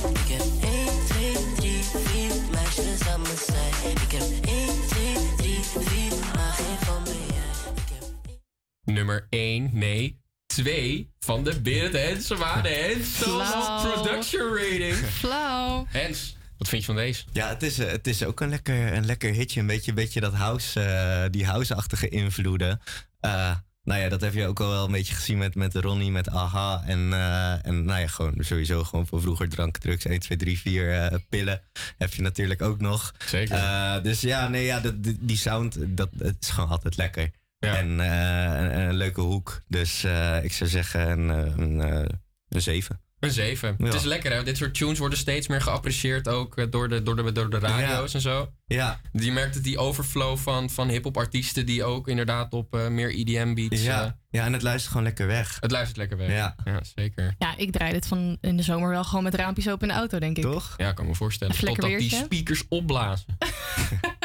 Nummer 1, nee, 2 van de Beard Hensema. De. Production Rating. Flauw. Hens, wat vind je van deze? Ja, het is, eh, het is ook een lekker, een lekker hitje. Een beetje, een beetje dat house, eh, die house-achtige invloeden. Eh, nou ja, dat heb je ook al wel een beetje gezien met, met Ronnie, met AHA. En, eh, en nou ja, gewoon sowieso gewoon van vroeger drank, drugs, 1, 2, 3, 4 eh, pillen. Heb je natuurlijk ook nog. Zeker. dus ja, nee, ja, dat, die, sound, dat, is gewoon altijd lekker. En eh, een, een leuke hoek. Dus eh, ik zou zeggen een, eh, een, een 7. Een 7. Ja. Het is lekker hè. Dit soort tunes worden steeds meer geapprecieerd ook door de, door de, door de radio's en zo. Ja. Je merkt het die overflow van, van hip-hop artiesten die ook inderdaad op eh, meer EDM beats. Ja. ja, en het luistert gewoon lekker weg. het luistert lekker weg. Ja. zeker. Ja, ik draai dit van in de zomer wel gewoon met raampjes open in de auto, denk ik. Toch? Ja, kan me voorstellen. Totdat die speakers opblazen.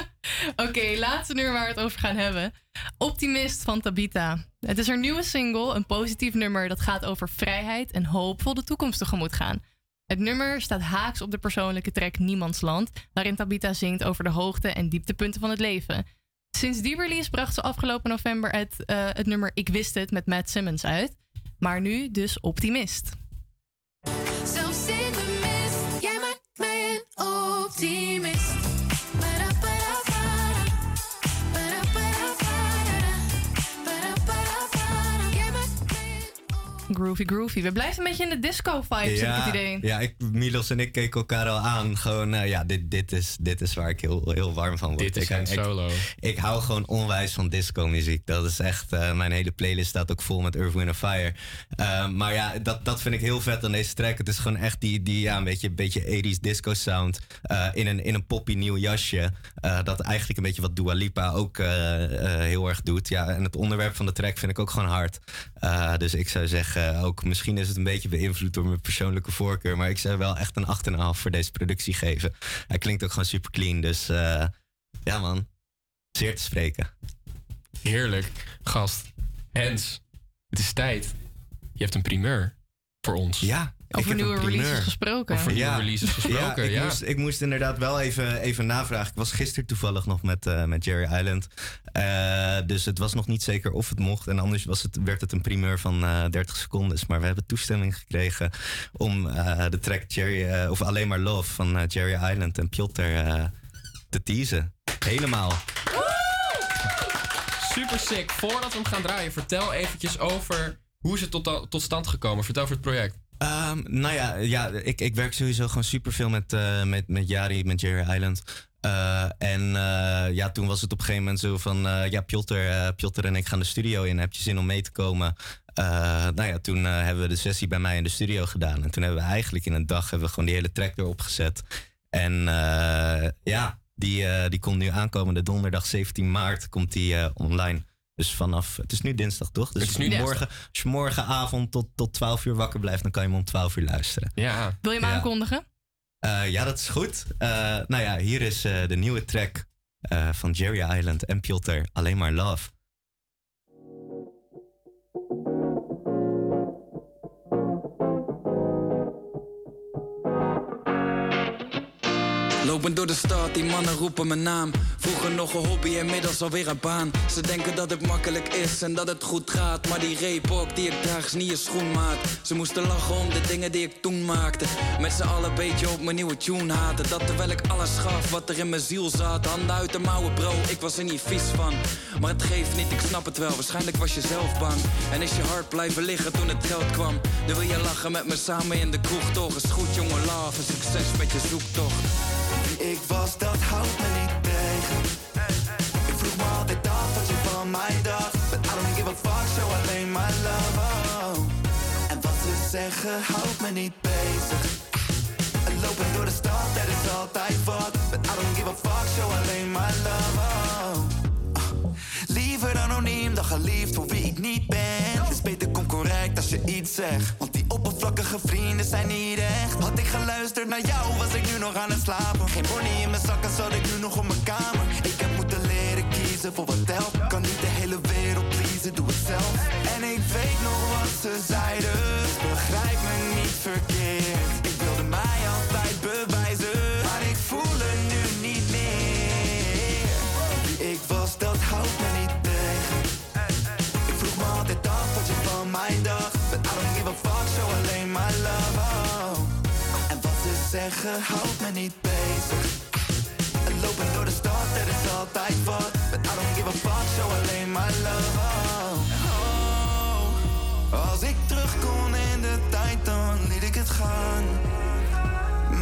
Oké, laatste nummer waar we het over gaan hebben. Optimist van Tabita. Het is haar nieuwe single, een positief nummer dat gaat over vrijheid en hoopvol de toekomst tegemoet gaan. Het nummer staat haaks op de persoonlijke track Niemandsland, waarin Tabita zingt over de hoogte- en dieptepunten van het leven. Sinds die release bracht ze afgelopen november het, eh, het nummer Ik wist het met Matt Simmons uit. Maar nu dus Optimist. Zelfs in de mist, jij maakt mij een optimist. Groovy, groovy. We blijven een beetje in de disco-vibes, heb ik het idee. Ja, ik, Milos en ik keken elkaar al aan. Gewoon, eh, ja, dit, dit, is, dit is waar ik heel, heel warm van word. Dit is ik, ik- solo. Ik, hou gewoon onwijs van disco-muziek. Dat is echt, eh, mijn hele playlist staat ook vol met Earth, Wind Fire. Eh, maar ja, dat, dat vind ik heel vet aan deze track. Het is gewoon echt die, die ja, een beetje, een beetje 80s disco-sound. eh, in, een, in een poppy nieuw jasje. eh, dat eigenlijk een beetje wat Dua Lipa ook eh, eh, heel erg doet. Ja, en het onderwerp van de track vind ik ook gewoon hard. Eh, dus ik zou zeggen, ook misschien is het een beetje beïnvloed door mijn persoonlijke voorkeur. Maar ik zou wel echt een 8,5 voor deze productie geven. Hij klinkt ook gewoon super clean. Dus eh, ja man, zeer te spreken. Heerlijk. Gast, Hens, het is tijd. Je hebt een primeur voor ons. Ja, Over nieuwe releases gesproken. Over nieuwe releases gesproken, ik, ja. Moest, ik moest inderdaad wel even, even navragen. Ik was gisteren toevallig nog met, eh, met Jerry Island. Eh, dus het was nog niet zeker of het mocht. En anders was het, werd het een primeur van eh 30 seconden. Maar we hebben toestemming gekregen om eh, de track Jerry, eh, of alleen maar Love van eh, Jerry Island en Piotr eh, te teasen. Helemaal. Super sick. Voordat we hem gaan draaien, vertel eventjes over hoe is het tot, tot stand gekomen. Vertel over het project. Ehm, nou ja, ja ik, ik werk sowieso gewoon superveel met, eh, met, met Jari, met Jerry Island. Eh, en eh, ja, toen was het op een gegeven moment zo van... ja, Piotr, en ik gaan de studio in. Heb je zin om mee te komen? Nou ja, toen hebben we de sessie bij mij in de studio gedaan. En toen hebben we eigenlijk in een dag hebben we gewoon die hele track erop gezet. En ja, die, die komt nu aankomende donderdag 17 maart komt die online. Dus vanaf, het is nu dinsdag toch? Dus Het is nu morgen, als je morgenavond tot, tot 12 uur wakker blijft, dan kan je hem om 12 uur luisteren. Ja. Wil je hem Ja. aankondigen? Eh, ja, dat is goed. Eh, nou ja, hier is eh, de nieuwe track eh, van Jerry Island en Piotr, Alleen maar Love. Lopend door de stad, die mannen roepen mijn naam. Vroeger nog een hobby, inmiddels alweer een baan. Ze denken dat het makkelijk is en dat het goed gaat. Maar die reepok die ik draag is niet een schoenmaat. Ze moesten lachen om de dingen die ik toen maakte. Met z'n allen een beetje op mijn nieuwe tune haten. Dat terwijl ik alles gaf wat er in mijn ziel zat. Handen uit de mouwen, bro, ik was er niet vies van. Maar het geeft niet, ik snap het wel. Waarschijnlijk was je zelf bang. En is je hart blijven liggen toen het geld kwam. Dan wil je lachen met me samen in de kroeg, toch? Is goed, jongen, love. Succes met je zoektocht. Ik was, dat houdt me niet tegen. Ik vroeg me altijd af wat je van mij dacht. But I don't give a fuck, show alleen my love. Oh. En wat ze zeggen houdt me niet bezig. En lopen door de stad, er is altijd wat. But I don't give a fuck, show alleen my love. Oh. Liever anoniem dan geliefd voor wie ik niet ben. Het is beter kom correct als je iets zegt. Oppervlakkige vrienden zijn niet echt. Had ik geluisterd naar jou, was ik nu nog aan het slapen. Geen money in mijn zak en zat ik nu nog op mijn kamer. Ik heb moeten leren kiezen voor wat telt. Kan niet de hele wereld pleasen, doe het zelf. En ik weet nog wat ze zeiden. Begrijp me niet verkeerd. Zeggen houdt me niet bezig. En lopen door de stad, er is altijd wat. But I don't give a fuck, show alleen my love. Oh. Als ik terug kon in de tijd, dan liet ik het gaan.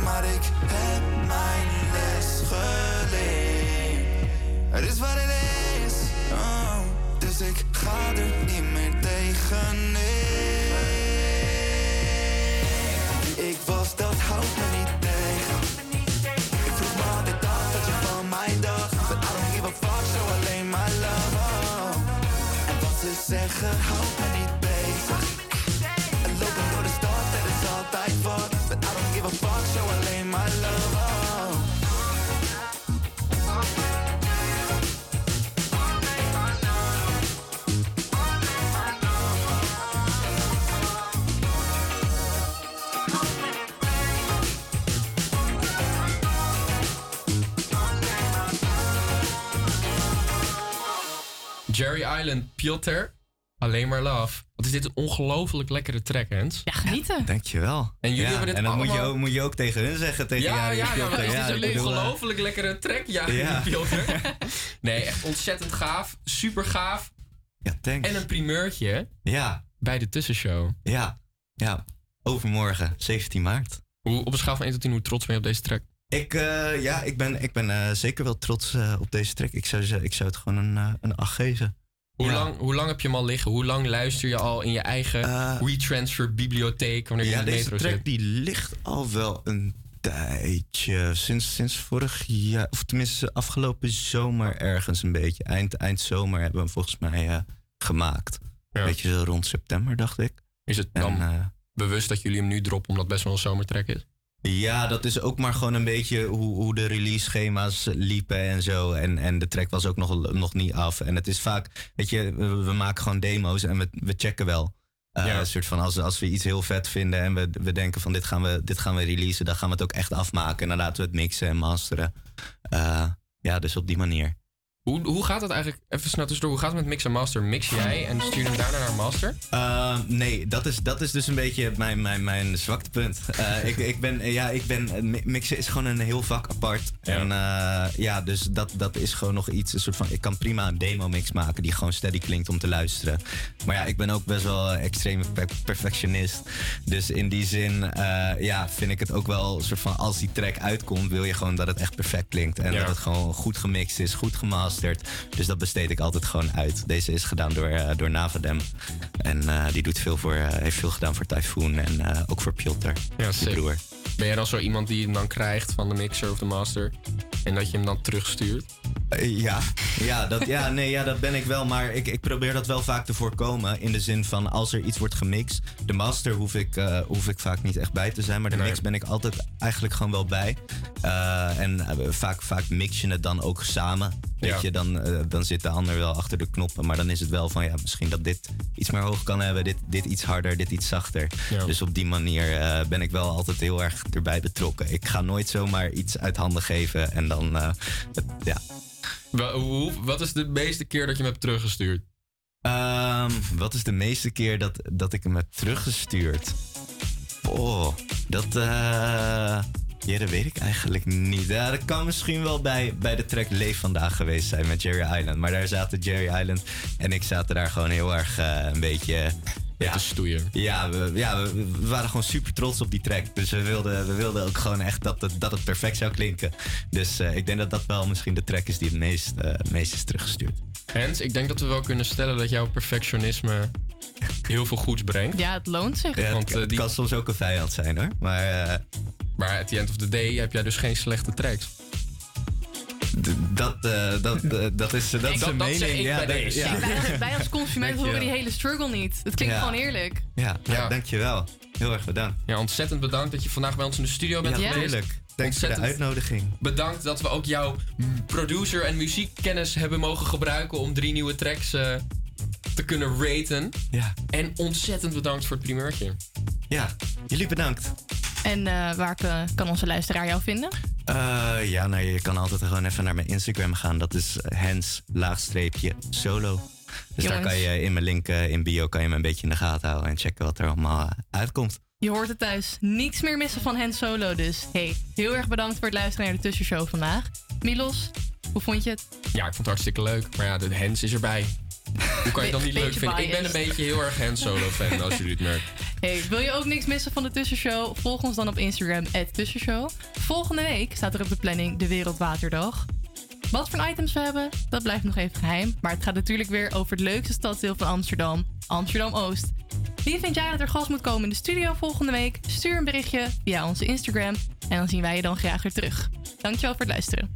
Maar ik heb mijn les geleerd. Het is wat het is. Oh. Dus ik ga er niet meer tegenin. Wie ik was, dat houdt zeggen houdt me niet bezig. En door de stad, is altijd wat. But I don't give a fuck, show alleen my love. Jerry Island, Piotr, alleen maar love. Wat is dit een ongelooflijk lekkere track, Hens? Ja, genieten. Dankjewel. En jullie Ja, hebben dit en dan moet, je ook, moet je ook tegen hun zeggen, tegen Ja, ja, ja, maar is Ja, dit ik een eh, ongelooflijk lekkere track? Ja, Ja. Nee, echt ontzettend gaaf. Super gaaf. Ja, thanks. En een primeurtje Ja. bij de tussenshow. Ja, ja. Overmorgen, 17 maart. Hoe, op een schaal van 1 tot 10, hoe trots ben je op deze track? Ik, eh, ja, ik ben, ik ben eh, zeker wel trots eh, op deze track. Ik zou, ik zou het gewoon een, een 8 geven. Hoe, Ja. lang, hoe lang heb je hem al liggen? Hoe lang luister je al in je eigen retransfer bibliotheek wanneer je Ja, in de deze metro track zit? die ligt al wel een tijdje. Sinds, sinds vorig jaar, of tenminste afgelopen zomer ergens een beetje. Eind, eind zomer hebben we hem volgens mij eh, gemaakt. Beetje zo rond september, dacht ik. Is het dan En, eh, bewust dat jullie hem nu droppen omdat het best wel een zomertrack is? Ja, dat is ook maar gewoon een beetje hoe, hoe de release schema's liepen en zo. En, en de track was ook nog, nog niet af. En het is vaak, weet je, we, we maken gewoon demo's en we, we checken wel. Eh, Ja. Een soort van als, als we iets heel vet vinden en we, we denken van dit gaan, we, dit gaan we releasen, dan gaan we het ook echt afmaken. En dan laten we het mixen en masteren. Eh, ja, dus op die manier. Hoe, hoe gaat het eigenlijk, even snel tussendoor, hoe gaat het met mix en master? Mix jij en stuur hem daarna naar master? Uh, nee, dat is, dat is dus een beetje mijn, mijn, mijn zwaktepunt. Uh, ik, ik ben, ja, ik ben, mi- mixen is gewoon een heel vak apart. En uh, ja, dus dat, dat is gewoon nog iets, een soort van, ik kan prima een demo mix maken die gewoon steady klinkt om te luisteren. Maar ja, ik ben ook best wel per- perfectionist. Dus in die zin, uh, ja, vind ik het ook wel een soort van, als die track uitkomt, wil je gewoon dat het echt perfect klinkt. En Ja. dat het gewoon goed gemixt is, goed gemasterd. Dus dat besteed ik altijd gewoon uit. Deze is gedaan door, eh, door Navadem. En eh, die doet veel voor, eh, heeft veel gedaan voor Typhoon en ook voor Piotr. Ja, broer. Ben jij dan zo iemand die hem dan krijgt van de mixer of de master en dat je hem dan terugstuurt? Ja, ja, dat, ja, nee, ja, dat ben ik wel. Maar ik, ik probeer dat wel vaak te voorkomen. In de zin van als er iets wordt gemixt. De master hoef ik, hoef ik vaak niet echt bij te zijn. Maar de mix ben ik altijd eigenlijk gewoon wel bij. Eh, en eh, vaak, vaak mix je het dan ook samen. Weet Ja. je, dan, eh, dan zit de ander wel achter de knoppen. Maar dan is het wel van ja, misschien dat dit iets meer hoog kan hebben. Dit, dit iets harder, dit iets zachter. Ja. Dus op die manier ben ik wel altijd heel erg erbij betrokken. Ik ga nooit zomaar iets uit handen geven. En dan, het- ja, Wat is de meeste keer dat je hem hebt teruggestuurd? Ehm, wat is de meeste keer dat, dat ik hem heb teruggestuurd? Oh, dat, ja, dat weet ik eigenlijk niet. Dat kan misschien wel bij, bij de track Leef vandaag geweest zijn met Jerry Island. Maar daar zaten Jerry Island en ik zaten daar gewoon heel erg eh, een beetje... Ja, te stoeien. Ja, we, ja we, we waren gewoon super trots op die track. Dus we wilden, we wilden ook gewoon echt dat het, dat het perfect zou klinken. Dus eh, ik denk dat dat wel misschien de track is die het meest, eh, meest is teruggestuurd. Hens, ik denk dat we wel kunnen stellen dat jouw perfectionisme heel veel goeds brengt. Ja, het loont zich. Ja, Want, eh, het die- kan soms ook een vijand zijn hoor. Maar eh, Maar at the end of the day heb jij dus geen slechte tracks. Dat, eh, dat, eh, dat is, dat is Dat- een dat mening. zeg ik ja, bij dat- deze. ja. Wij, als- wij als consument horen die hele struggle niet. Het klinkt Ja. gewoon eerlijk. Ja, ja, Ja. dankjewel. Heel erg bedankt. Ja, ontzettend bedankt dat je vandaag bij ons in de studio bent Ja, geweest. Thanks voor de uitnodiging. Bedankt dat we ook jouw producer en muziekkennis hebben mogen gebruiken om drie nieuwe tracks eh, te kunnen raten. Ja. En ontzettend bedankt voor het primeurtje. Ja, jullie bedankt. En eh, waar kan, kan onze luisteraar jou vinden? Eh, ja, nou, je kan altijd gewoon even naar mijn Instagram gaan. Dat is hens laagstreepje solo. Dus daar kan je in mijn link eh, in bio kan je me een beetje in de gaten houden en checken wat er allemaal eh, uitkomt. Je hoort het thuis. Niets meer missen van Han Solo dus. Hey, heel erg bedankt voor het luisteren naar de tussenshow vandaag. Milos, hoe vond je het? Ja, ik vond het hartstikke leuk. Maar ja, de Hens is erbij. Hoe kan je dan niet leuk vinden? Ik ben een beetje heel erg Hens Solo fan, als jullie het merken. Hey, wil je ook niks missen van de tussenshow? Volg ons dan op Instagram, tussenshow. Volgende week staat er op de planning de Wereldwaterdag. Wat voor items we hebben, dat blijft nog even geheim. Maar het gaat natuurlijk weer over het leukste stadsdeel van Amsterdam, Amsterdam-Oost. Wie vind jij dat er gast moet komen in de studio volgende week? Stuur een berichtje via onze Instagram en dan zien wij je dan graag weer terug. Dankjewel voor het luisteren.